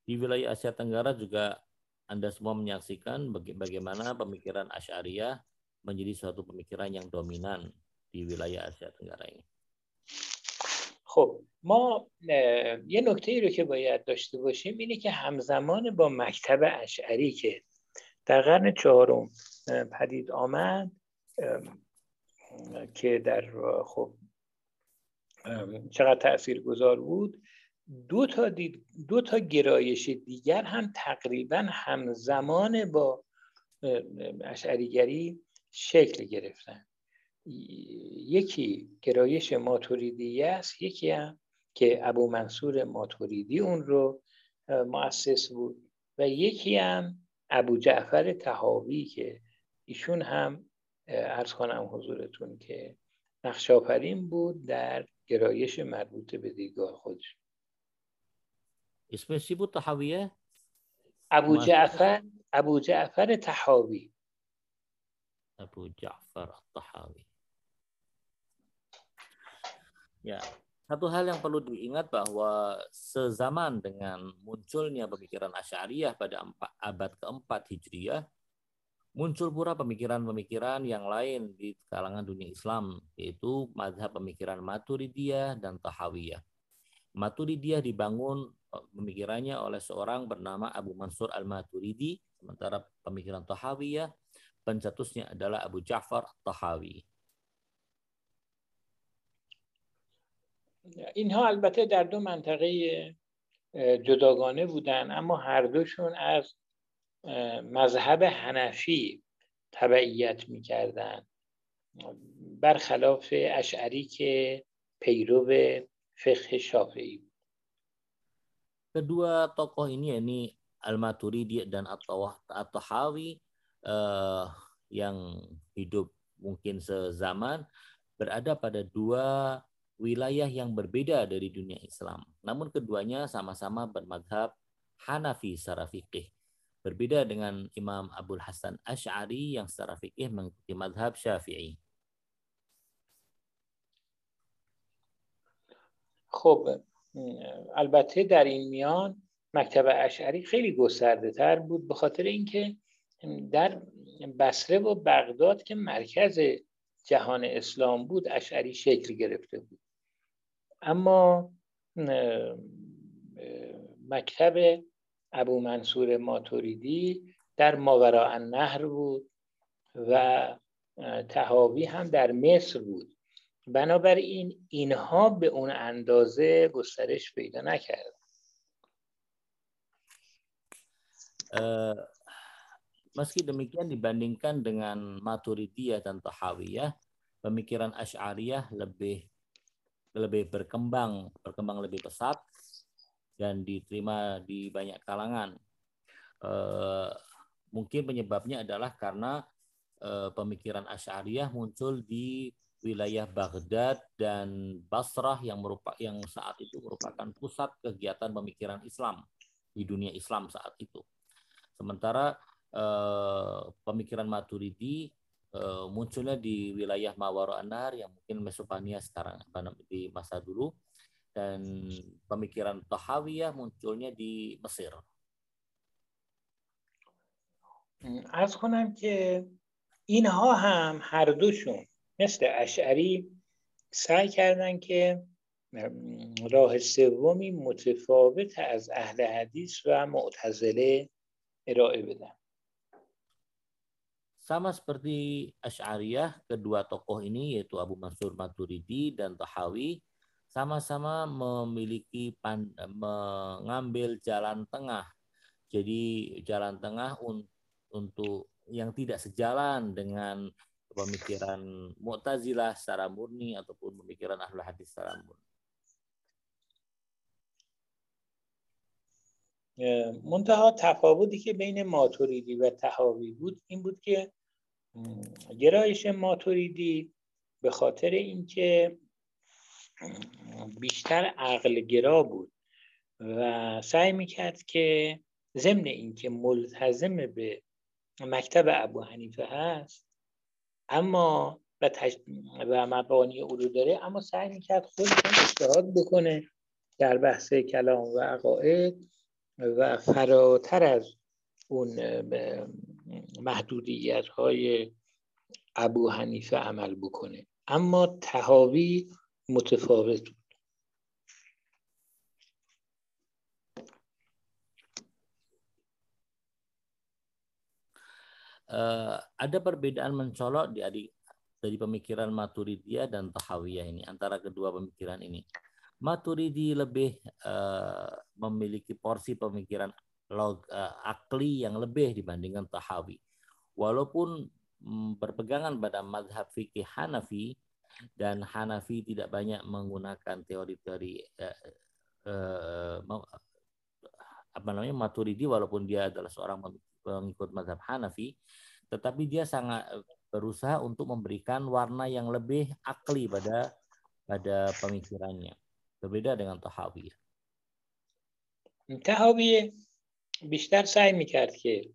S3: Di wilayah Asia Tenggara juga Anda semua menyaksikan bagaimana pemikiran Asy'ariyah menjadi suatu pemikiran yang dominan di wilayah Asia Tenggara ini.
S1: خب ما یه نکته ای رو که باید داشته باشیم اینه که همزمان با مکتب اشعری که در قرن چهارم پدید آمد که در خب چقدر تأثیر گذار بود دو تا, دید، دو تا گرایش دیگر هم تقریبا همزمان با اشعریگری شکل گرفتن. یکی گرایش ماتوریدی است یکی هم که ابو منصور ماتوریدی اون رو مؤسس بود. و یکی هم ابو جعفر تهاوی که ایشون هم ارز کنم حضورتون که نقشاپرین بود در گرایش مربوط به دیدگاه خودش.
S3: اسمش چی بود تحاویه؟
S1: ابو جعفر ابو جعفر تحاوی
S3: ابو جعفر الطحاوي Ya, Satu hal yang perlu diingat bahwa sezaman dengan munculnya pemikiran Asy'ariyah pada abad keempat Hijriyah, muncul pula pemikiran-pemikiran yang lain di kalangan dunia Islam, yaitu mazhab pemikiran Maturidiyah dan Tahawiyah. Maturidiyah dibangun eh, pemikirannya oleh seorang bernama Abu Mansur Al-Maturidi, sementara pemikiran Tahawiyah pencetusnya adalah Abu Ja'far Tahawi.
S1: اینها البته در دو منطقه جداگانه بودن اما هر دوشون از مذهب حنفی تبعیت می‌کردن برخلاف اشعری که پیرو فقه شافعی
S3: Kedua tokoh ini yakni Al-Maturidi dan At-Tahawi uh, yang hidup mungkin sezaman berada pada dua wilayah yang berbeda dari dunia Islam. Namun keduanya sama-sama bermadhab Hanafi secara fikih. Berbeda dengan Imam Abdul Hasan Ash'ari yang secara fikih mengikuti madhab Syafi'i.
S1: خب البته در این میان مکتب اشعری خیلی گسترده تر بود به خاطر اینکه در بصره و بغداد که مرکز جهان اسلام بود اشعری شکل گرفته بود. اما مکتب ابو منصور ماتوریدی در ماورا النهر بود و تهاوی هم در مصر بود. بنابراین اینها به اون اندازه گسترش پیدا نکرد
S3: meski demikian dibandingkan dengan Maturidiyah dan Tahawiyah, pemikiran Asy'ariyah lebih lebih berkembang, berkembang lebih pesat dan diterima di banyak kalangan. E, mungkin penyebabnya adalah karena e, pemikiran Asy'ariyah muncul di wilayah Baghdad dan Basrah yang merupakan yang saat itu merupakan pusat kegiatan pemikiran Islam di dunia Islam saat itu. Sementara e, pemikiran Maturidi uh, munculnya di wilayah Mawaro Anar yang mungkin Mesopotamia sekarang di masa dulu dan pemikiran Tahawiyah munculnya di Mesir.
S1: از کنم که اینها هم هر دوشون مثل اشعری سعی کردن که راه سومی متفاوت از اهل حدیث و معتزله ارائه بدن
S3: Sama seperti Asy'ariyah, kedua tokoh ini yaitu Abu Mansur Maturidi dan Tahawi sama-sama memiliki pan, mengambil jalan tengah. Jadi jalan tengah un, untuk yang tidak sejalan dengan pemikiran Mu'tazilah secara murni ataupun pemikiran Ahlul Hadis secara murni.
S1: منتها تفاوتی که بین ماتوریدی و تهاوی بود این بود که گرایش ماتوریدی به خاطر اینکه بیشتر عقل گرا بود و سعی می‌کرد که ضمن اینکه ملتزم به مکتب ابو حنیفه هست اما و, تش... و مبانی او داره اما سعی می‌کرد خودش اجتهاد بکنه در بحث کلام و عقاید و فراتر از اون محدودیت های ابو حنیفه عمل بکنه. اما تهاوی متفاوت
S3: Uh, ada perbedaan mencolok di adik dari pemikiran Maturidiyah dan Tahawiyah ini antara kedua pemikiran ini. Maturidi lebih uh, memiliki porsi pemikiran log, uh, akli yang lebih dibandingkan Tahawi. Walaupun mm, berpegangan pada madhab fikih Hanafi dan Hanafi tidak banyak menggunakan teori-teori uh, uh, apa namanya Maturidi walaupun dia adalah seorang pengikut madhab Hanafi, tetapi dia sangat berusaha untuk memberikan warna yang lebih akli pada pada pemikirannya. Berbeda dengan Tahawi.
S1: Tahawi بیشتر سعی می‌کرد که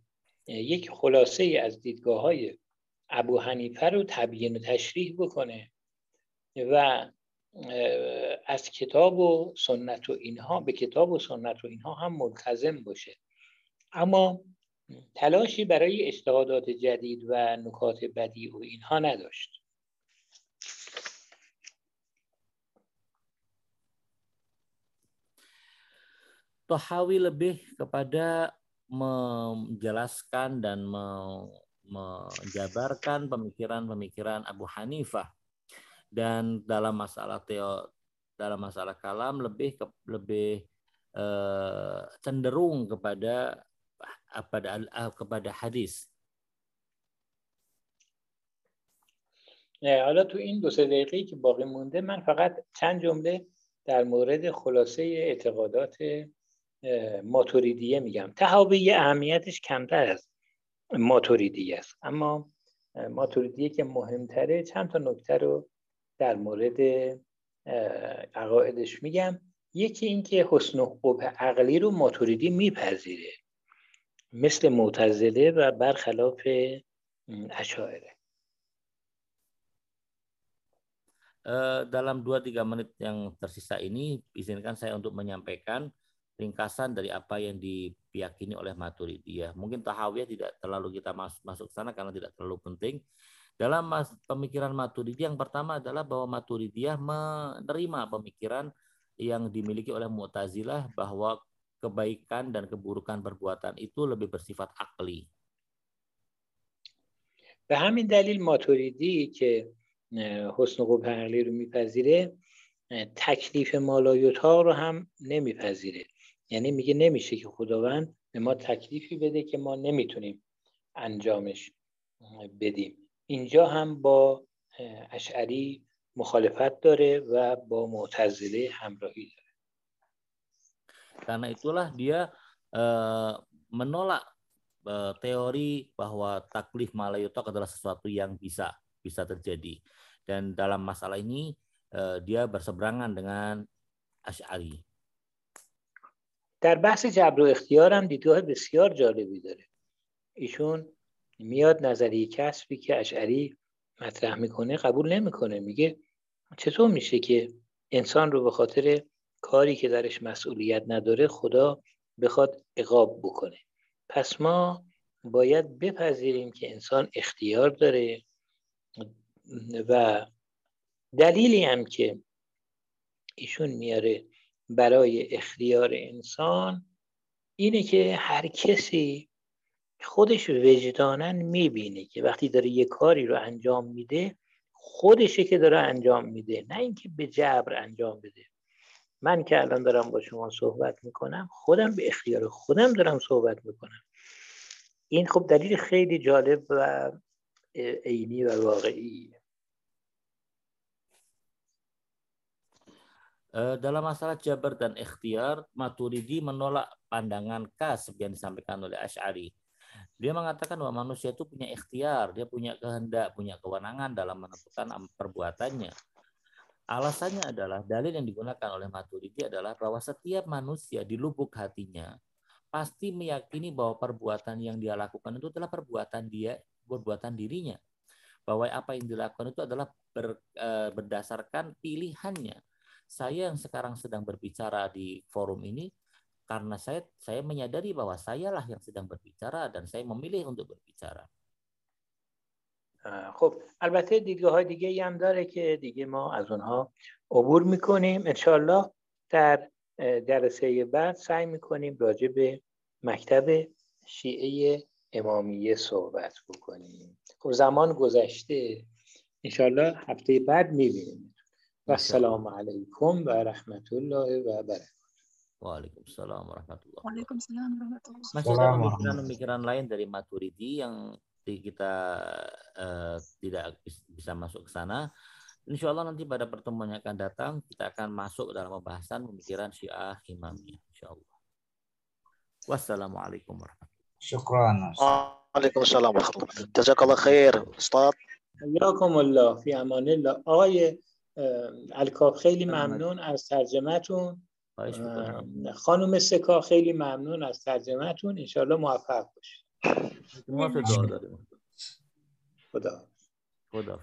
S1: یک خلاصه ای از دیدگاه های ابو حنیفه رو تبیین و تشریح بکنه و از کتاب و سنت و اینها به کتاب و سنت و اینها هم ملتزم باشه اما تلاشی برای اجتهادات جدید و نکات بدی و اینها نداشت
S3: Tohawi lebih kepada menjelaskan dan menjabarkan pemikiran-pemikiran Abu Hanifah dan dalam masalah teo dalam masalah kalam lebih ke, lebih eh, cenderung kepada pada kepada hadis.
S1: نه حالا تو این دو سه دقیقه که باقی مونده من فقط چند جمله در مورد خلاصه اعتقادات ماتوریدیه میگم. تهاوی اهمیتش کمتر از ماتوریدیه است. اما ماتوریدیه که مهمتره چند تا نکته رو در مورد عقایدش میگم. یکی اینکه حسن و عقلی رو ماتوریدی میپذیره. مثل معتزله و برخلاف اشاعره
S3: dalam 2-3 menit yang tersisa ini izinkan saya untuk menyampaikan ringkasan dari apa yang diyakini oleh Maturidiyah. Mungkin Tahawiyah tidak terlalu kita masuk masuk sana karena tidak terlalu penting. Dalam mas, pemikiran Maturidiyah yang pertama adalah bahwa Maturidiyah menerima pemikiran yang dimiliki oleh Mu'tazilah bahwa kebaikan dan keburukan perbuatan itu lebih bersifat akli.
S1: به همین دلیل ماتوریدی که حسن قبح عقلی رو میپذیره تکلیف مالایوتا رو هم نمیپذیره. یعنی میگه نمیشه که خداوند به ما تکلیفی بده که ما نمی‌تونیم انجامش بدیم. اینجا هم با اشعری مخالفت داره و با معتزله همراهی داره.
S3: Karena itulah dia uh, menolak uh, teori bahwa taklif malayutok adalah sesuatu yang bisa bisa terjadi. Dan dalam masalah ini uh, dia berseberangan dengan Ash'ari.
S1: در بحث جبر و اختیار هم دیدگاه بسیار جالبی داره ایشون میاد نظریه کسبی که اشعری مطرح می‌کنه قبول نمی‌کنه میگه چطور میشه که انسان رو به خاطر کاری که درش مسئولیت نداره خدا بخواد اقاب بکنه. پس ما باید بپذیریم که انسان اختیار داره و دلیلی هم که ایشون میاره برای اختیار انسان اینه که هر کسی خودش وجدانا می‌بینه که وقتی داره یه کاری رو انجام میده خودشه که داره انجام میده نه اینکه به جبر انجام بده. من که الان دارم با شما صحبت میکنم خودم به اختیار خودم دارم صحبت میکنم این خب دلیل خیلی جالب و عینی و واقعی
S3: Dalam masalah jabar dan ikhtiar, Maturidi menolak pandangan kas yang disampaikan oleh Ash'ari. Dia mengatakan bahwa manusia itu punya ikhtiar, dia punya kehendak, punya kewenangan dalam menentukan perbuatannya. Alasannya adalah dalil yang digunakan oleh Maturidi adalah bahwa setiap manusia di lubuk hatinya pasti meyakini bahwa perbuatan yang dia lakukan itu adalah perbuatan dia, perbuatan dirinya. Bahwa apa yang dilakukan itu adalah ber, e, berdasarkan pilihannya. Saya yang sekarang sedang berbicara di forum ini karena saya saya menyadari bahwa sayalah yang sedang berbicara dan saya memilih untuk berbicara.
S1: خب البته دیدگاه های دیگه هم داره که دیگه ما از اونها عبور می‌کنیم. انشالله در جلسه بعد سعی می‌کنیم راجع به مکتب شیعه امامیه صحبت بکنیم. خب زمان گذشته. انشالله هفته بعد می‌بینیم. و السلام علیکم و رحمت الله و برکاته.
S3: Waalaikumsalam warahmatullahi
S2: Waalaikumsalam warahmatullahi
S3: Masih ada pemikiran-pemikiran lain dari Maturidi yang kita uh, tidak bisa masuk ke sana. Insya Allah nanti pada pertemuan yang akan datang kita akan masuk dalam pembahasan pemikiran Syiah Imamiyah. Insya Allah. Wassalamualaikum warahmatullahi
S4: Syukran. Waalaikumsalam warahmatullahi Jazakallah khair, Ustaz.
S1: حیاکم الله فی امان الله آقای الکاف خیلی ممنون از ترجمهتون خانم سکا خیلی ممنون از ترجمهتون انشالله موفق باشید
S3: موافق واداري
S1: خدا
S3: خدا